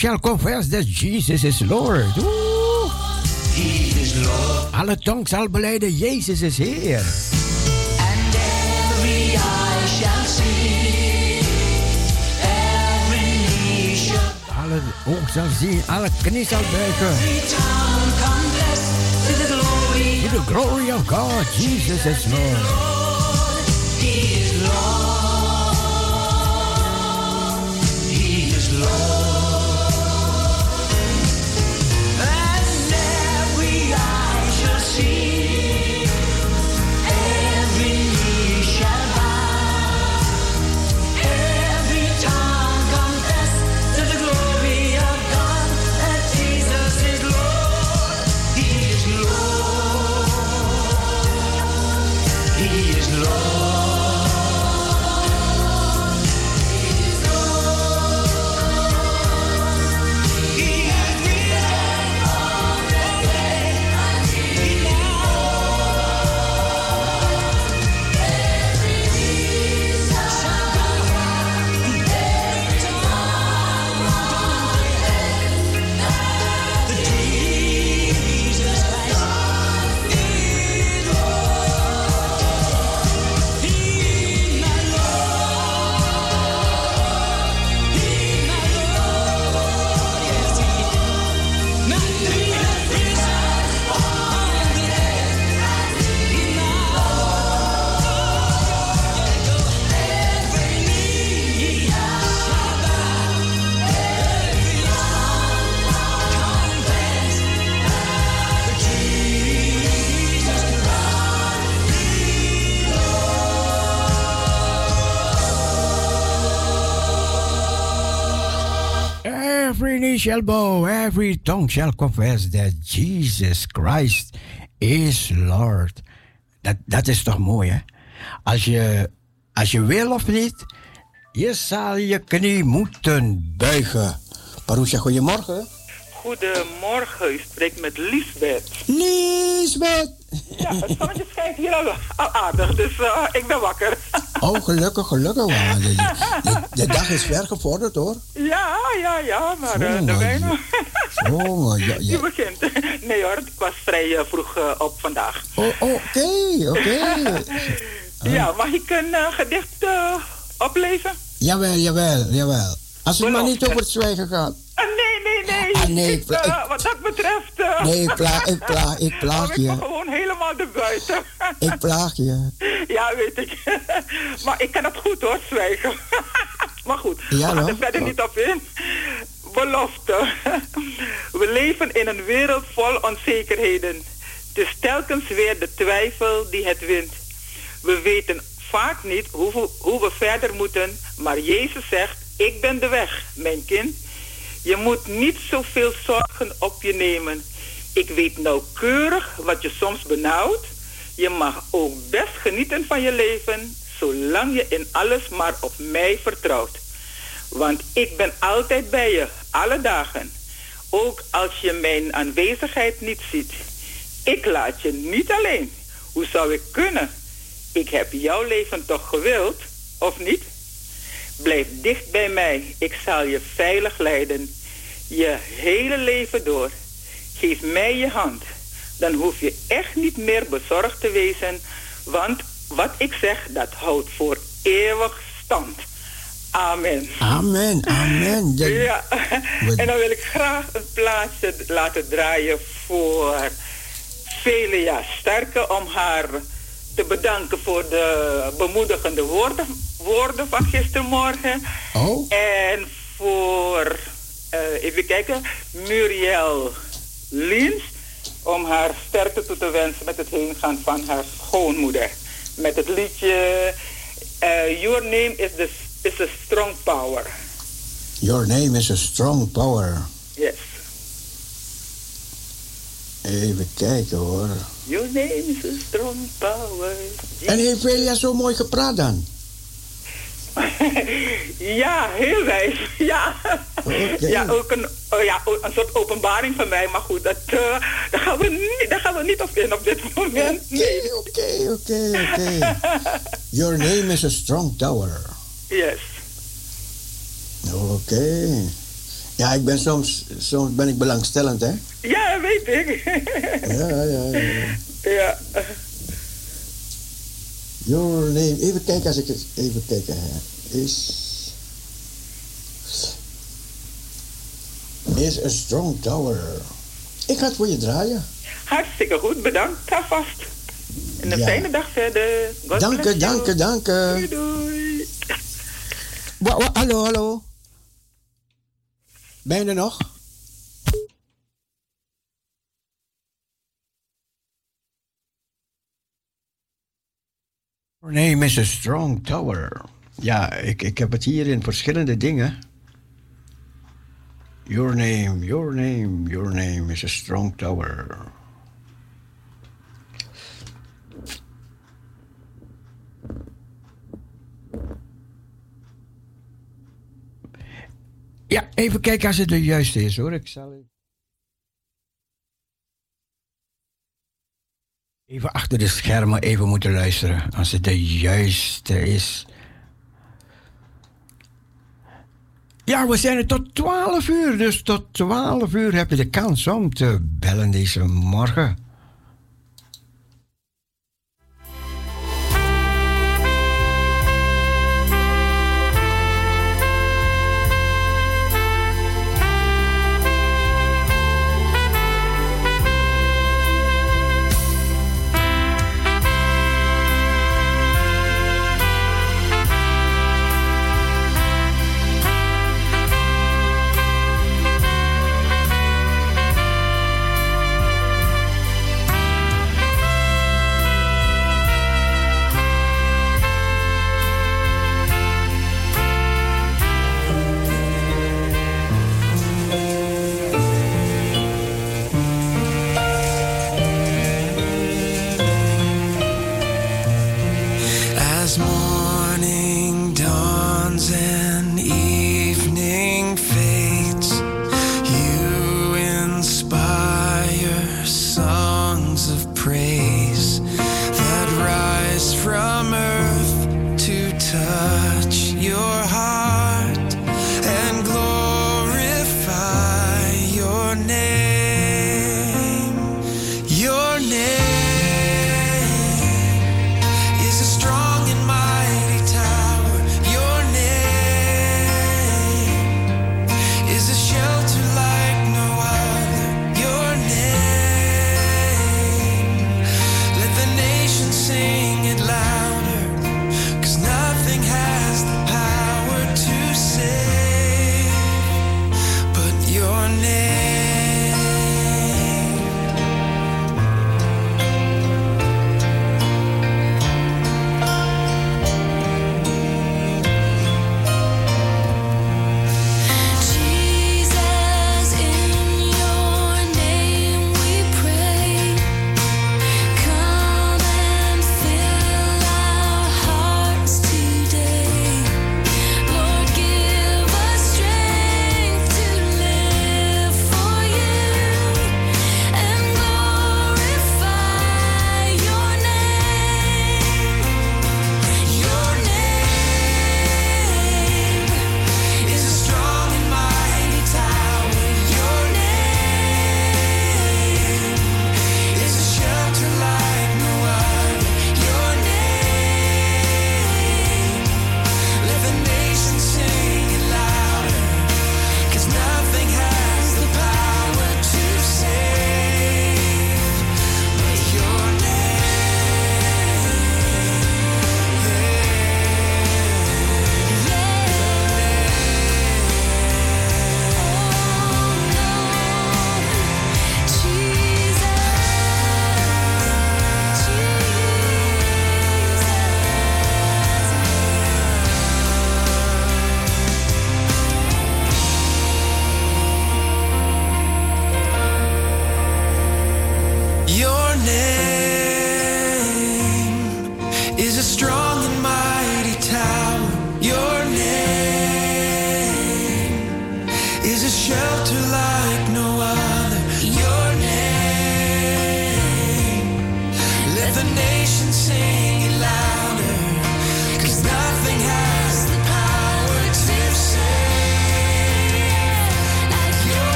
shall confess that Jesus is Lord. Oeh. He is Lord. Alle tong zal beleiden, Jezus is Heer. And every eye shall see, every knee shall Alle oog zal zien, alle knie zal buigen. To the glory of God, Jesus is Lord. Every knee shall bow, every tongue shall confess that Jesus Christ is Lord. Dat, dat is toch mooi, hè? Als je, als je wil of niet, je zal je knie moeten buigen. Parousia, goedemorgen. Goedemorgen, u spreekt met Liesbeth. Liesbeth! Ja, het zonnetje schijnt hier al, al aardig, dus eh, ik ben wakker. [LAUGHS] Oh, gelukkig, gelukkig. De, de, de dag is ver gevorderd, hoor. Ja, ja, ja, maar Oh, de wijn... Oh, ja, [LAUGHS] ja. begint. Nee hoor, ik was vrij eh, vroeg eh, op vandaag. Oh, Oké, oké. [LAUGHS] Ja, mag ik een gedicht oplezen? Jawel, jawel, jawel. Als het maar niet over het zwijgen gaat. Nee, nee, nee. Ah, nee, Ik, ik- eh, wat dat betreft... eh, Nee, ik [LAUGHS] plaag, ik plaag, ik plaag hou ik je. gewoon helemaal erbuiten. [LAUGHS] Ik plaag je. Ja, weet ik. [LAUGHS] maar ik kan het goed hoor, zwijgen. maar goed, Ja, we gaan er verder niet op in. Belofte. We leven in een wereld vol onzekerheden. Het is telkens weer de twijfel die het wint. We weten vaak niet hoe, hoe we verder moeten, maar Jezus zegt, ik ben de weg, mijn kind. Je moet niet zoveel zorgen op je nemen. Ik weet nauwkeurig wat je soms benauwt. Je mag ook best genieten van je leven, zolang je in alles maar op mij vertrouwt. Want ik ben altijd bij je, alle dagen. Ook als je mijn aanwezigheid niet ziet. Ik laat je niet alleen. Hoe zou ik kunnen? Ik heb jouw leven toch gewild, of niet? Blijf dicht bij mij. Ik zal je veilig leiden. Je hele leven door. Geef mij je hand. Dan hoef je echt niet meer bezorgd te wezen. Want wat ik zeg, dat houdt voor eeuwig stand. Amen. Amen, amen. Ja, en dan wil ik graag een plaatsje laten draaien voor Velia Sterke om haar te bedanken voor de bemoedigende woorden, woorden van gistermorgen. Oh. En voor, eh, even kijken, Muriel Lins om haar sterkte toe te wensen met het heengaan van haar schoonmoeder. Met het liedje eh, Your Name is, the, is a Strong Power. Your name is a strong power. Yes. Even kijken hoor. Your name is a strong power. En heeft Velia zo mooi gepraat dan? [LAUGHS] ja, heel wijs. Ja. Oké. Ja, ook een, oh ja, een soort openbaring van mij. Maar goed, dat, eh, daar, gaan we niet, daar gaan we niet op in op dit moment. Nee. Oké, oké, oké. Your name is a strong tower. Yes. Oké. Ja, ik ben soms, soms ben ik belangstellend, hè? Ja, weet ik. Ja, ja, ja. ja. Your name, even kijken als ik het, even kijken, hè. Is, is a strong tower. Ik ga het voor je draaien. Hartstikke goed, bedankt alvast. En een Ja. fijne dag verder. God Dank je, dank je, dank je. Doei, doei. Hallo, hallo. Ben je nog? Your name is a strong tower. Ja, ik, ik heb het hier in verschillende dingen. Your name, your name, your name is a strong tower. Ja, even kijken als het de juiste is hoor. Ik zal even... achter de schermen even moeten luisteren als het de juiste is. Ja, we zijn er tot 12 uur, dus tot 12 uur heb je de kans om te bellen deze morgen.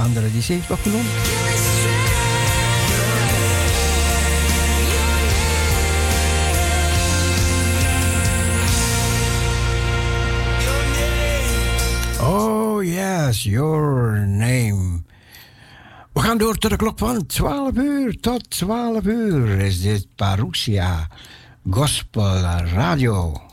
andere die ze heeft opgenomen. Oh yes, your name. We gaan door tot de klok van 12 uur. Tot 12 uur is dit Parousia Gospel Radio.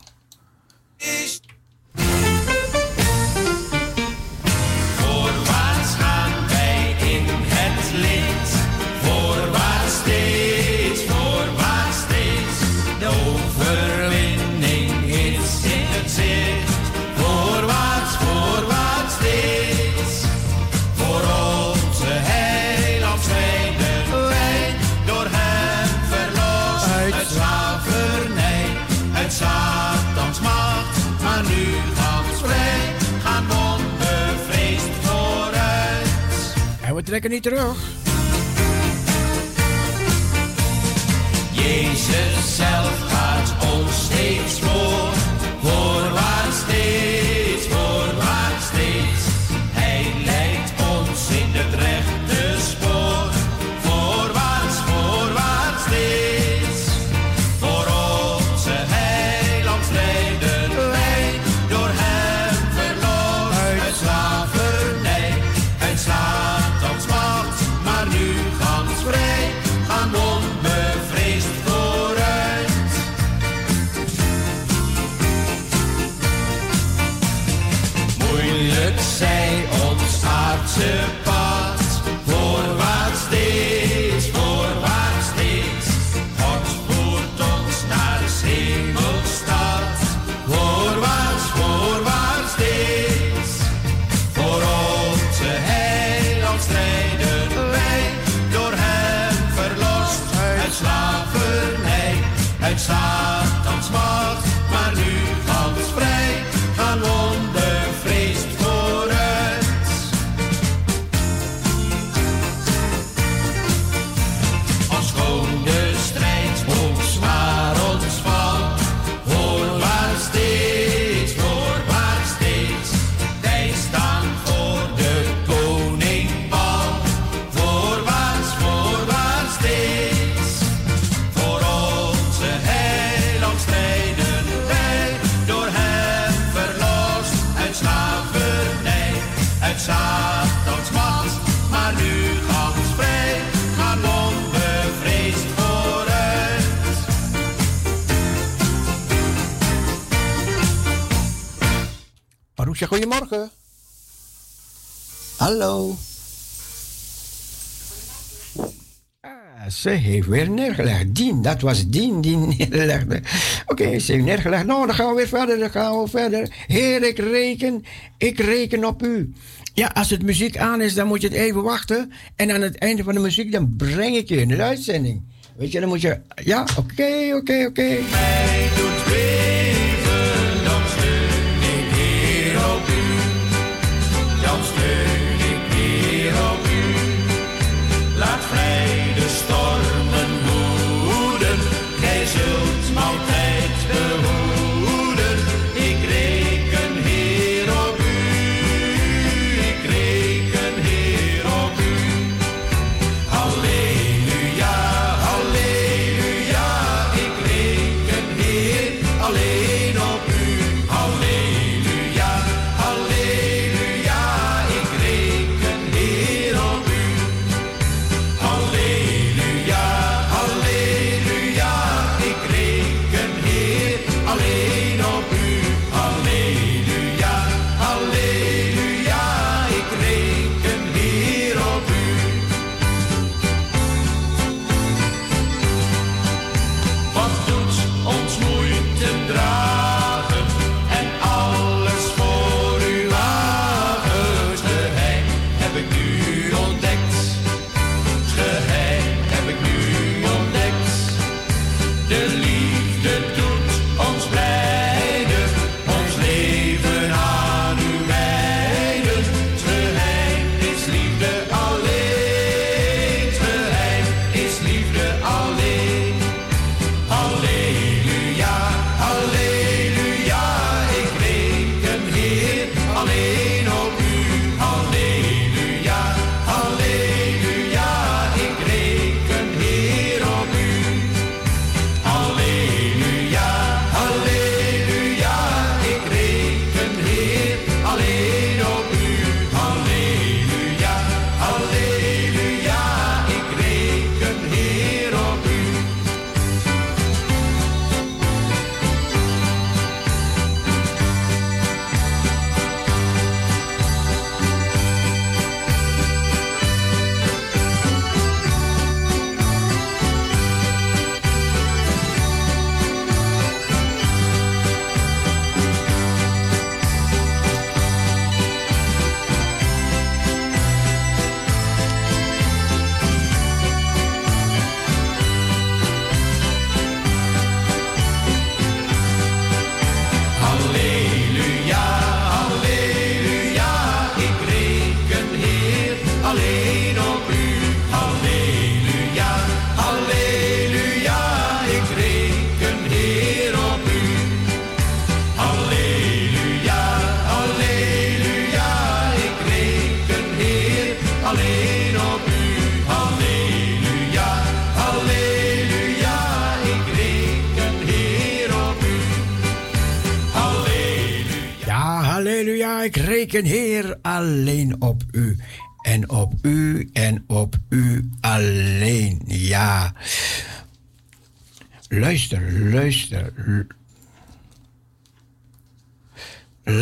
lekker niet terug. Hallo. Ah, ze heeft weer neergelegd. Dien, dat was Dien die [LAUGHS] neerlegde. Oké, ze heeft neergelegd. Nou, dan gaan we weer verder, dan gaan we verder. Heer, ik reken, ik reken op u. Ja, als het muziek aan is, dan moet je het even wachten. En aan het einde van de muziek, dan breng ik je in de uitzending. Weet je, dan moet je... Ja, oké, oké, oké.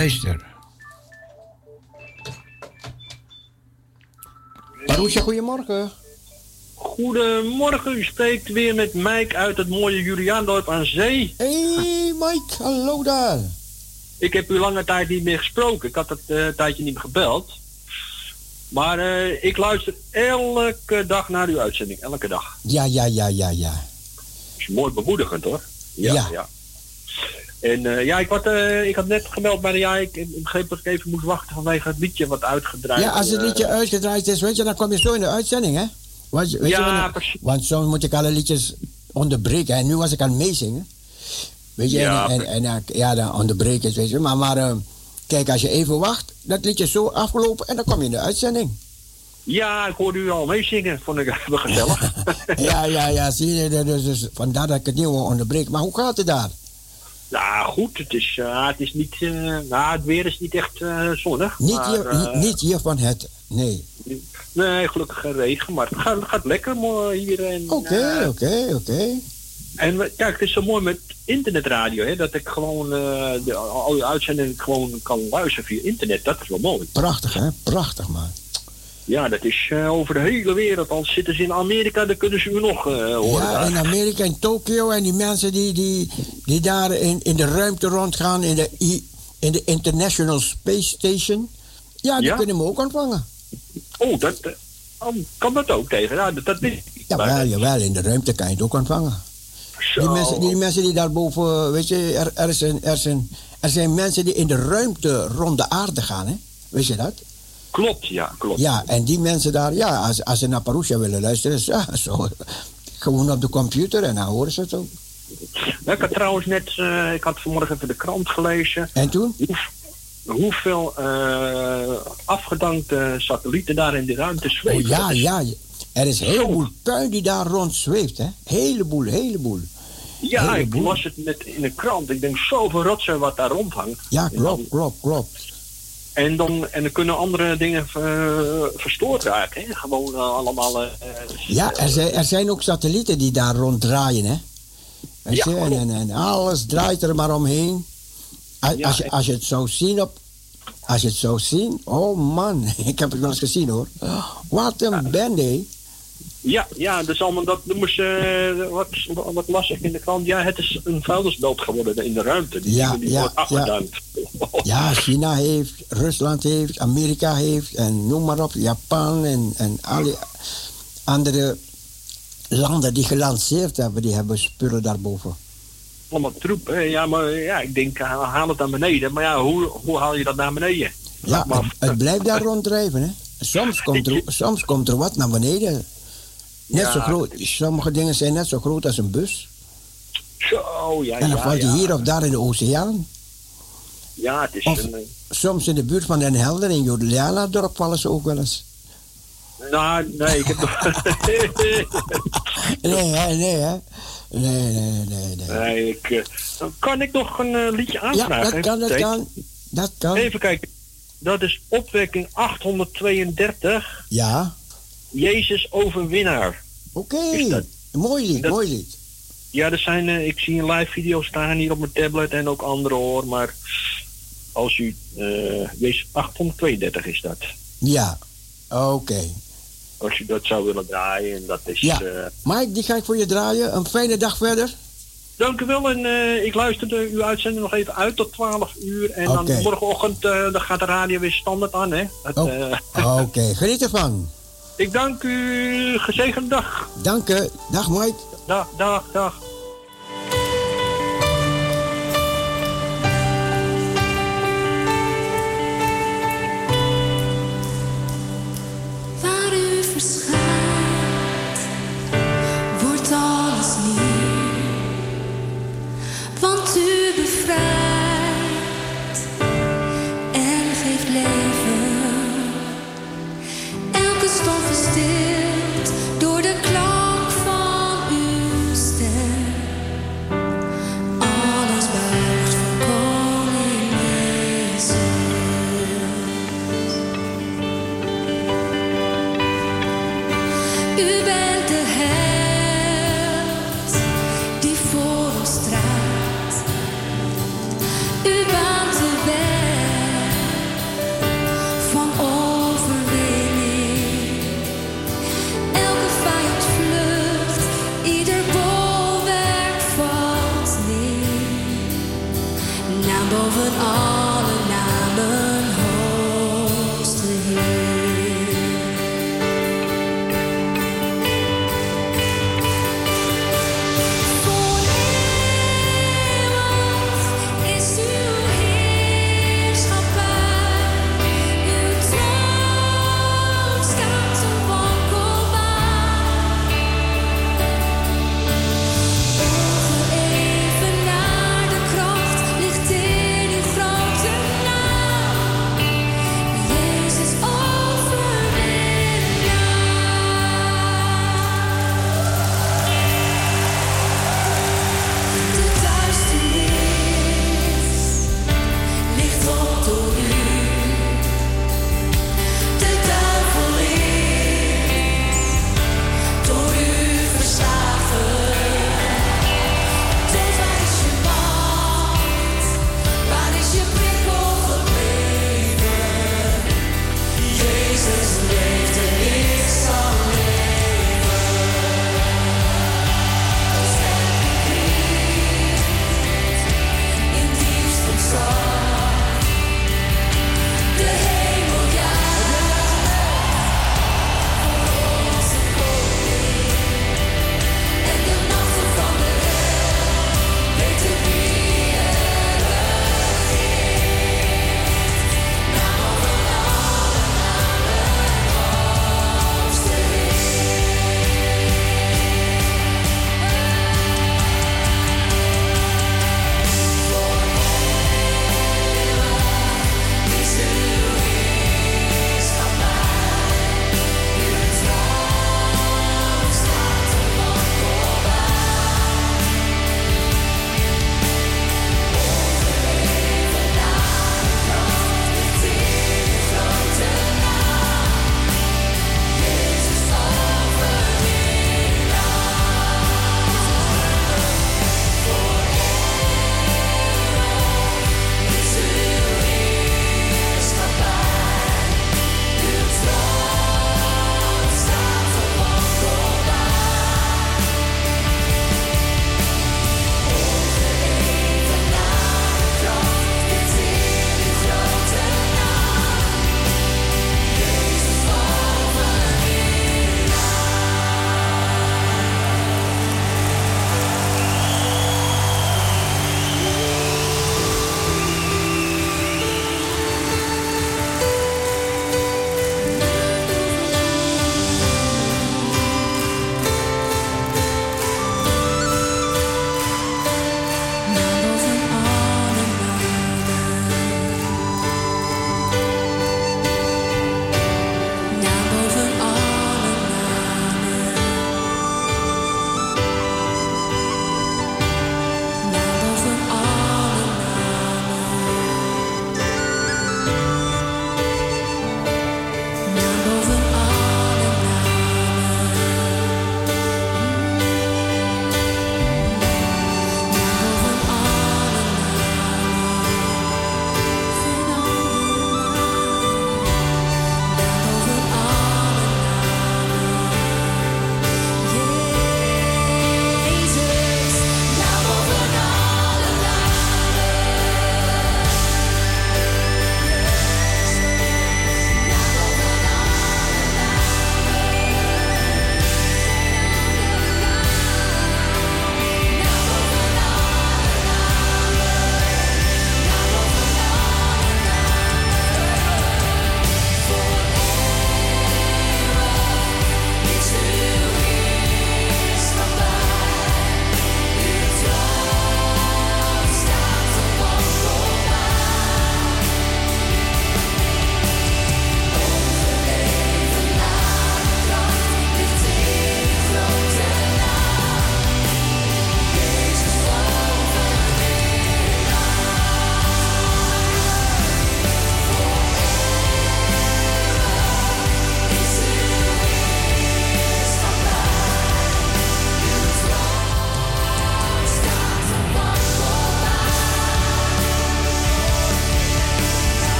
Luister. Goedemorgen. Goedemorgen, u spreekt weer met Mike uit het mooie Juliaandorp aan Zee. Hey Mike, hallo daar. Ik heb u lange tijd niet meer gesproken. Ik had het eh, tijdje niet meer gebeld. Maar eh, ik luister elke dag naar uw uitzending. Elke dag. Ja, ja, ja, ja, ja. Dat is mooi bemoedigend hoor. Ja. Ja. ja. En eh, ja, ik, had, eh, ik had net gemeld bij de ja, ik, ik begreep dat ik even moest wachten vanwege het liedje wat uitgedraaid Ja, als het eh, liedje uitgedraaid is, weet je, dan kom je zo in de uitzending, hè? Want, weet Ja, je, want, precies. want soms moet ik alle liedjes onderbreken. En nu was ik aan het meezingen. Weet je, Ja, en, en, ja, dan onderbreek het, weet je. Maar, maar kijk, als je even wacht, dat liedje is zo afgelopen en dan kom je in de uitzending. Ja, ik hoorde u al meezingen. Vond ik [LAUGHS] gezellig. [LAUGHS] ja, ja, ja, zie je, dus, dus vandaar dat ik het niet wil onderbreken. Maar hoe gaat het daar? Ja, goed. Het is, eh, het is niet... eh, nou, het weer is niet echt eh, zonnig. Niet, maar, hier, niet, hier van het, nee. Nee, gelukkig geen regen, maar het gaat, lekker mooi hier. en, Oké, oké, oké. En kijk, het is zo mooi met internetradio, hè, dat ik gewoon eh, de, al die uitzendingen gewoon kan luisteren via internet. Dat is wel mooi. Prachtig, hè? Prachtig, man. Ja, dat is eh, over de hele wereld. Al zitten ze in Amerika, dan kunnen ze u nog eh, horen. Ja, in Amerika, in Tokio. En die mensen die, die, die daar in, in de ruimte rondgaan, in de, in de International Space Station. Ja, die Ja? kunnen me ook ontvangen. Oh, dat, eh, oh, kan dat ook tegen? Ja, dat, dat niet. Jawel, Maar- jawel, in de ruimte kan je het ook ontvangen. Zo. Die mensen, die mensen die daarboven, weet je, er, er, zijn, er, zijn, er zijn mensen die in de ruimte rond de aarde gaan, hè? Weet je dat? Klopt, ja, klopt. Ja, en die mensen daar, ja, als, als ze naar Parousia willen luisteren, is, ja, zo, gewoon op de computer en dan horen ze het ook. Ja, ik had trouwens net, eh, ik had vanmorgen even de krant gelezen. En toen? Hoe, hoeveel eh, afgedankte satellieten daar in de ruimte Oh, zweven. ja, Dat is- ja, er is een heleboel puin die daar rond zweeft, hè? Heleboel, heleboel. Ja, ik las het net in de krant. Ik denk zoveel rotzooi wat daar rondhangt. Ja, klopt, klopt, klopt. En dan, en dan kunnen andere dingen eh, verstoord raken. Hè? Gewoon eh, allemaal... eh, Ja, er zijn, er zijn ook satellieten die daar rond draaien, hè? Weet Ja, je, en, en, en alles draait er maar omheen. Als, Ja, als, je, als je het zou zien op... Als je het zou zien, oh man, [LAUGHS] ik heb het wel eens gezien hoor. Wat een bende. Ja, ja, dus allemaal dat ze, eh, wat, wat las ik in de krant, ja, het is een vuilnisbelt geworden in de ruimte. Die, Ja, die ja, wordt. Ja, China heeft, Rusland heeft, Amerika heeft en noem maar op, Japan en, en alle andere landen die gelanceerd hebben, die hebben spullen daarboven. Allemaal troep, hè. Ja, maar ja, ik denk, eh, haal het naar beneden. Maar ja, hoe, hoe haal je dat naar beneden? Ja, het, het blijft daar ronddrijven. Hè? Soms, komt er, soms komt er wat naar beneden. Net Ja, zo groot. Sommige dingen zijn net zo groot als een bus. Zo, ja, en dan ja, valt je ja. hier of daar in de oceaan. Ja, het is Of- een... eh, Soms in de buurt van Den Helder in Jodeliana dorp vallen ze ook wel eens. Nou, nee, ik heb nog... [LAUGHS] Nee, hè, nee, hè? Nee, nee, nee, nee. nee, ik, eh, dan kan ik nog een eh, liedje Ja, aanvragen? dat kan, dat kan. Dat kan. Even kijken. Dat is opwekking 832. Ja, Jezus overwinnaar. oké. Mooi lied, dat- mooi lied. Ja, er zijn, eh, ik zie een live video staan hier op mijn tablet en ook andere hoor. Maar als u, eh Jezus 832 is dat. Ja, oké. Als u dat zou willen draaien. En dat is, Ja. eh, Mike, die ga ik voor je draaien. Een fijne dag verder. dank u wel. En eh, ik luisterde uw uitzending nog even uit tot 12 uur. En dan morgenochtend dan gaat de radio weer standaard aan. Hè? Oh. [LAUGHS] Oké, geniet ervan. Ik dank u. Gezegende dag. Dank je. Dag Mike. Dag, dag, dag.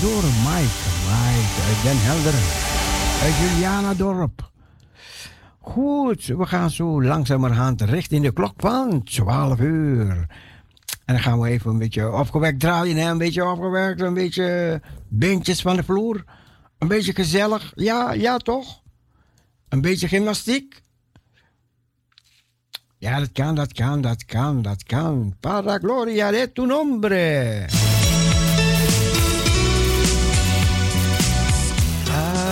Door Mike. Mike uit Den Helder. Uit Juliana Dorp. Goed, we gaan zo langzamerhand richting de klok van 12 uur. En dan gaan we even een beetje opgewekt draaien. Hè? Een beetje opgewekt, een beetje beentjes van de vloer. Een beetje gezellig. Ja, ja toch? Een beetje gymnastiek. Ja, dat kan, dat kan, dat kan, dat kan. Para gloria de tu nombre.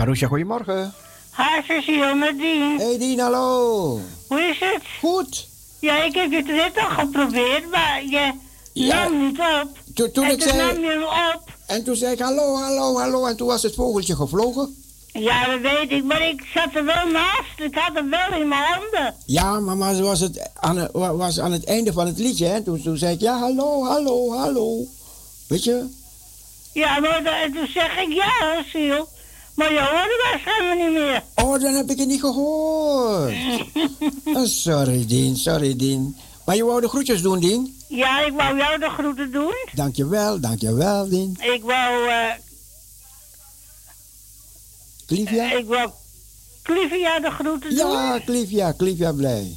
Parousia, goedemorgen. Hi, Cecile, met Dien. Hey Dien, hallo. Hoe is het? Goed. Ja, ik heb het net al geprobeerd, maar je Ja. nam niet op. Toen, toen en ik toen zei... nam je hem op. En toen zei ik hallo, hallo, hallo. En toen was het vogeltje gevlogen. Ja, dat weet ik, maar ik zat er wel naast. Ik had hem wel in mijn handen. Ja, maar, maar was, het aan, het- wa- was aan het einde van het liedje. Hè? Toen, toen zei ik ja, hallo, hallo, hallo. Weet je? Ja, maar toen zeg ik ja, Cecile. Maar je hoorde waarschijnlijk niet meer. Oh, dan heb ik het niet gehoord. [LAUGHS] Oh, sorry, Dien, sorry, Dien. Maar je wou de groetjes doen, Dien? Ja, ik wou jou de groeten doen. Dankjewel, dankjewel, Dien. Ik wou, eh Clivia? ik wou Clivia de groeten doen. Ja, Clivia, Clivia blij.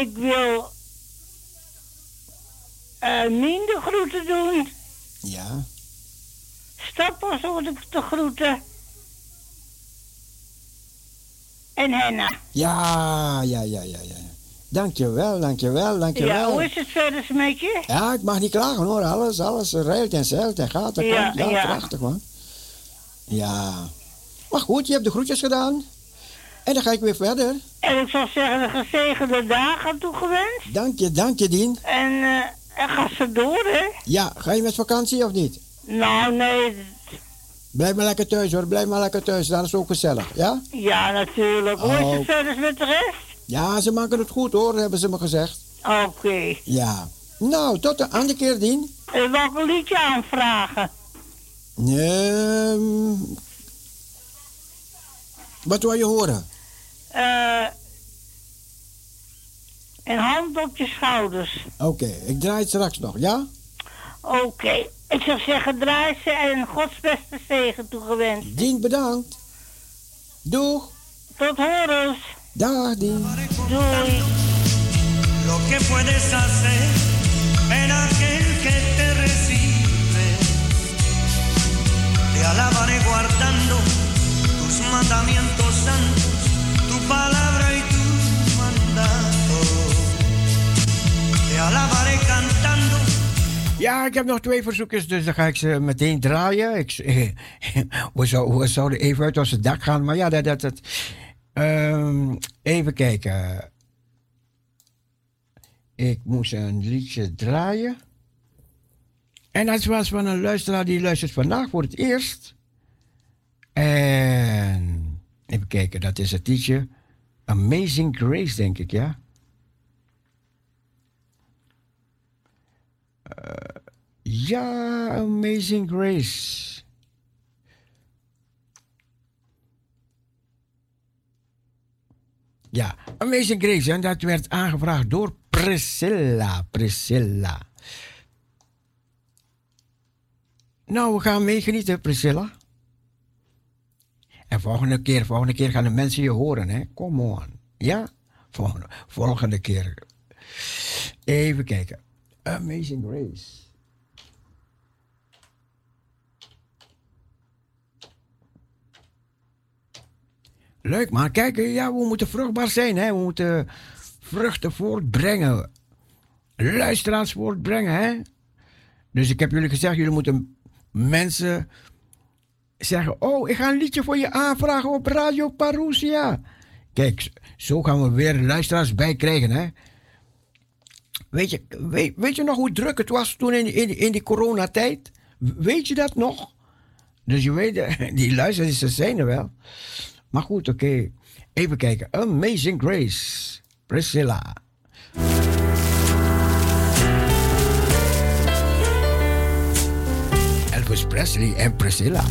Ik wil eh Mien de groeten doen. Ja. Ik de groeten. En Henna. Ja, ja, ja, ja, ja. Dankjewel, dankjewel, dankjewel. Ja, hoe is het verder met je? Ja, ik mag niet klagen hoor. Alles, alles rijlt en zeilt en gaat en Ja, komt. Ja, ja. prachtig man. Ja. Maar goed, je hebt de groetjes gedaan. En dan ga ik weer verder. En ik zou zeggen, de gezegende dagen toegewenst. Dank je, dank je, Dien. En, eh en ga ze door, hè? Ja, ga je met vakantie of niet? Nou, nee. Blijf maar lekker thuis hoor, blijf maar lekker thuis. Dat is ook gezellig, ja? Ja, natuurlijk. Hoe is Oh. het verder met de rest? Ja, ze maken het goed hoor, hebben ze me gezegd. Oké. Ja. Nou, tot de andere keer, Dien. En welk liedje aanvragen? Ehm, wat wil je horen? Eh een hand op je schouders. Oké, ik draai het straks nog, ja? Oké. Ik zou zeggen, draai ze en Gods beste zegen toegewenst. Dien, bedankt. Doeg. Tot horens. Dag, Dien. Doei. lo que puedes hacer en aquel que te recibe. Te alabaré guardando tus mandamientos santos, tu palabra y tu mandato. Te alabaré cantando. Ja, ik heb nog twee verzoekjes, dus dan ga ik ze meteen draaien. Ik, [LAUGHS] we, zou, we zouden even uit ons dak gaan, maar ja, dat... dat, dat Ehm, even kijken. Ik moest een liedje draaien. En dat was van een luisteraar die luistert vandaag voor het eerst. En even kijken, dat is het liedje Amazing Grace, denk ik, ja. Ja, Amazing Grace. Ja, Amazing Grace. En dat werd aangevraagd door Priscilla. Priscilla. Nou, we gaan meegenieten, Priscilla. En volgende keer, volgende keer gaan de mensen je horen, hè? Come on. Ja? Volgende, volgende keer. Even kijken. Amazing Grace. Leuk man, kijk, ja, we moeten vruchtbaar zijn, hè? We moeten vruchten voortbrengen. Luisteraars voortbrengen, hè? Dus ik heb jullie gezegd, jullie moeten mensen zeggen: Oh, ik ga een liedje voor je aanvragen op Radio Parousia. Kijk, zo gaan we weer luisteraars bij krijgen, hè? Weet je, weet, je nog hoe druk het was toen in, in, in die coronatijd? Weet je dat nog? Dus je weet, [LAUGHS] die luisteraars ze zijn er wel. Maar goed, oké. Even kijken. Amazing Grace. Priscilla. Elvis Presley en Priscilla.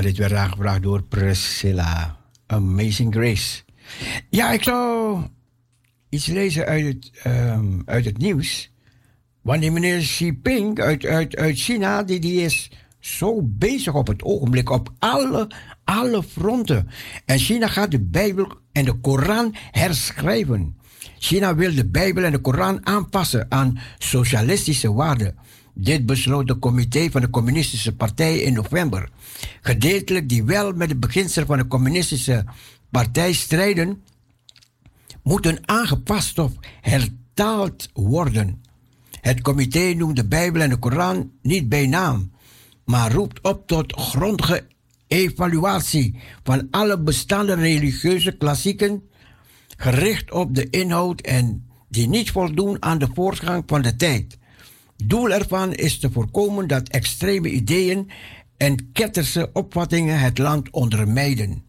Dit werd aangevraagd door Priscilla. Amazing Grace. Ja, ik zou iets lezen uit het, ehm, uit het nieuws. Wanneer meneer Xi Jinping uit, uit, uit China, die, die is zo bezig op het ogenblik op alle, alle fronten. En China gaat de Bijbel en de Koran herschrijven. China wil de Bijbel en de Koran aanpassen aan socialistische waarden. Dit besloot de comité van de Communistische Partij in november. Gedeeltelijk die wel met de beginselen van de Communistische Partij strijden, moeten aangepast of hertaald worden. Het comité noemt de Bijbel en de Koran niet bij naam, maar roept op tot grondige evaluatie van alle bestaande religieuze klassieken, gericht op de inhoud en die niet voldoen aan de voortgang van de tijd. Doel ervan is te voorkomen dat extreme ideeën en ketterse opvattingen het land ondermijnen.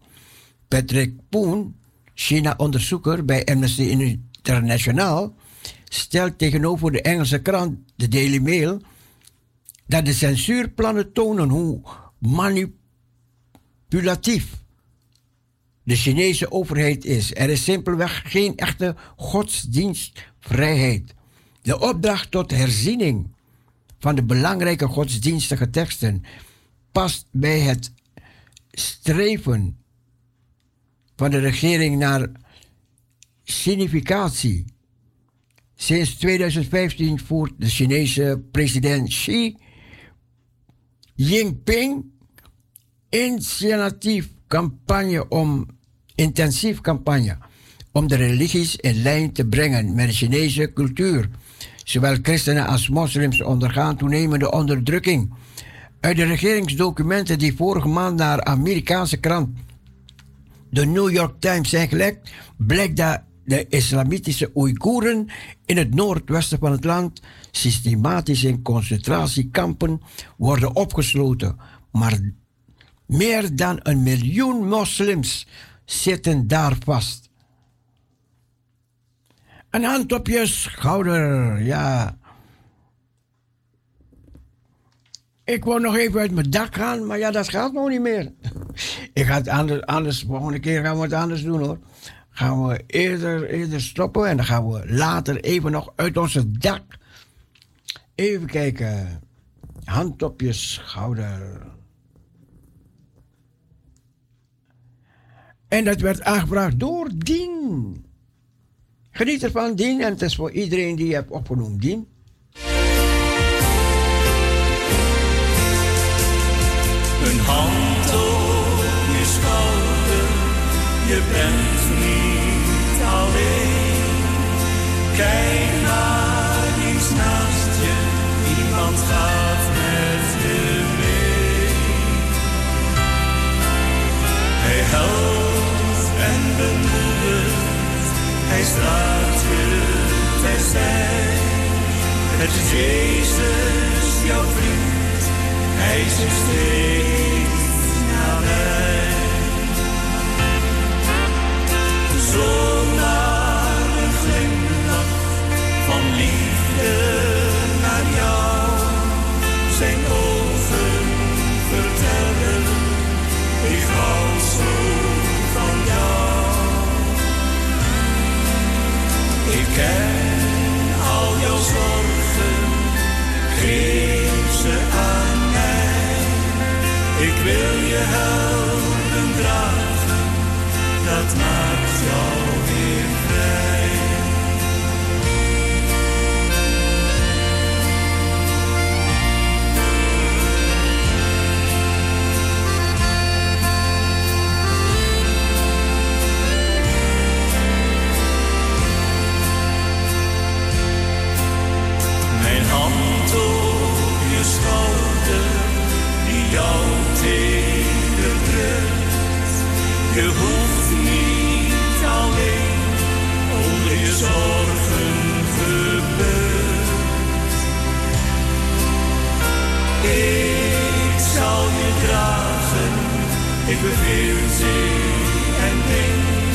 Patrick Poon, China-onderzoeker bij Amnesty International, stelt tegenover de Engelse krant The Daily Mail dat de censuurplannen tonen hoe manipulatief de Chinese overheid is. Er is simpelweg geen echte godsdienstvrijheid. De opdracht tot herziening van de belangrijke godsdienstige teksten past bij het streven van de regering naar significatie. Sinds 2015 voert de Chinese president Xi Jinping initiatief campagne om intensief campagne om de religies in lijn te brengen met de Chinese cultuur. Zowel christenen als moslims ondergaan toenemende onderdrukking. Uit de regeringsdocumenten die vorige maand naar Amerikaanse krant de New York Times zijn gelekt, blijkt dat de islamitische Oeigoeren in het noordwesten van het land systematisch in concentratiekampen worden opgesloten. Maar meer dan een miljoen moslims zitten daar vast. Een hand op je schouder, ja. Ik wou nog even uit mijn dak gaan, maar ja, dat gaat nog niet meer. [LAUGHS] Ik ga het anders, anders, volgende keer gaan we het anders doen hoor. Gaan we eerder, eerder stoppen en dan gaan we later even nog uit onze dak. Even kijken. Hand op je schouder. En dat werd aangebracht door Dien. Geniet ervan, Dien. En het is voor iedereen die je hebt opgenoemd, Dien. Een hand op je schouder, je bent niet alleen. Kijk naar iets naast je, iemand gaat hij straalt je terzij. Het is Jezus, jouw vriend, hij is er steeds nabij. Zomaar helpen dragen, dat maakt jou Je hoeft niet alleen onder je zorgen gebeurd. Ik zal je dragen, ik beveel zee en wind.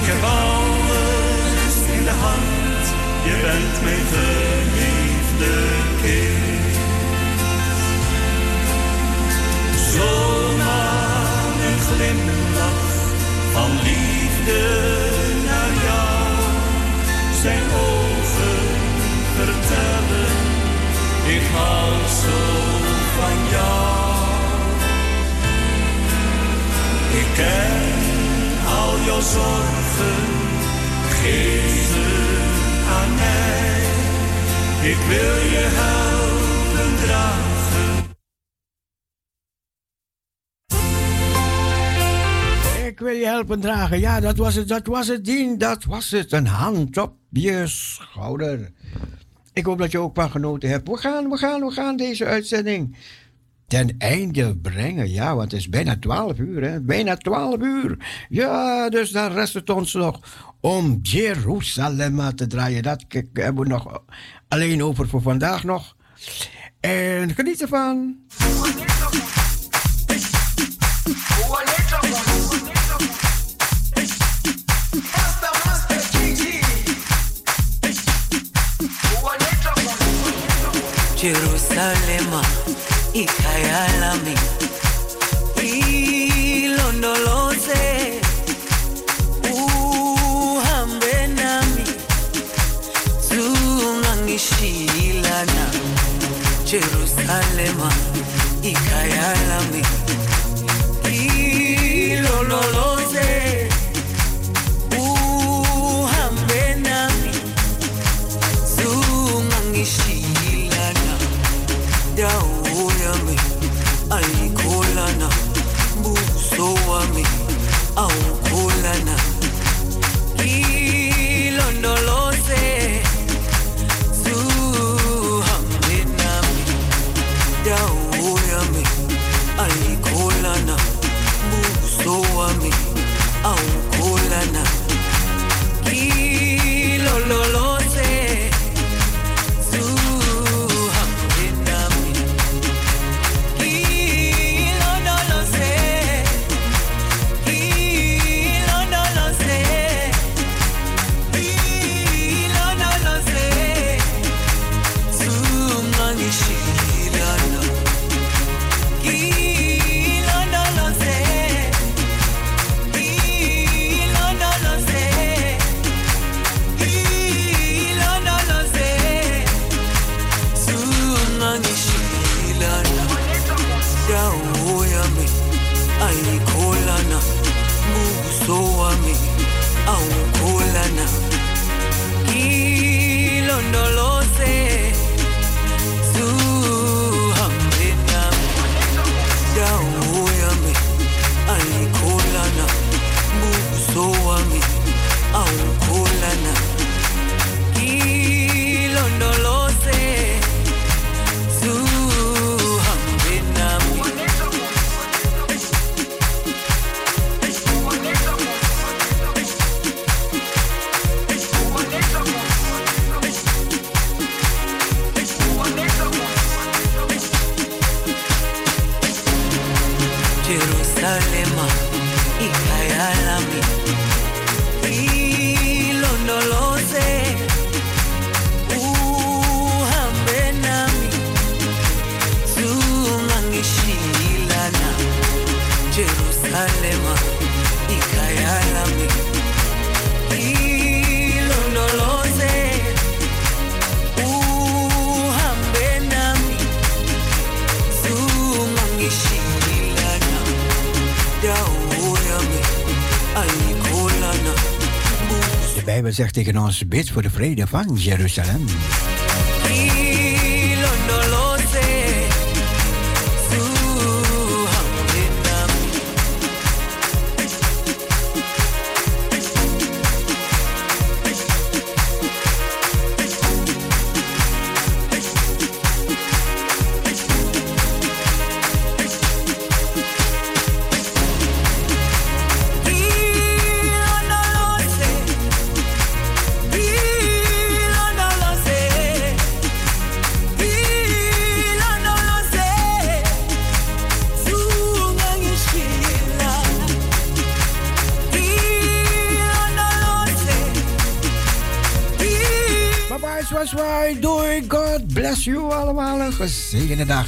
Ik heb alles in de hand, je bent mijn geliefde kind. Glimlach van liefde naar jou. Zijn ogen vertellen, ik hou zo van jou. Ik ken al jouw zorgen, geef ze aan mij. Ik wil je helpen dragen. Wil je helpen dragen. Ja, dat was het, dat was het, Dien. Dat was het. Een hand op je schouder. Ik hoop dat je ook van genoten hebt. We gaan, we gaan, we gaan deze uitzending ten einde brengen. Ja, want het is bijna 12 uur, hè? Bijna 12 uur. Ja, dus dan rest het ons nog om Jeruzalem te draaien. Dat hebben we nog alleen over voor vandaag nog. En geniet ervan. Jerusalema ikhaya lami ilondoloze uhambe nami zungangishilana Jerusalema ikhaya lami ilondoloze tegen ons: bid voor de vrede van Jeruzalem. Gezegende dag.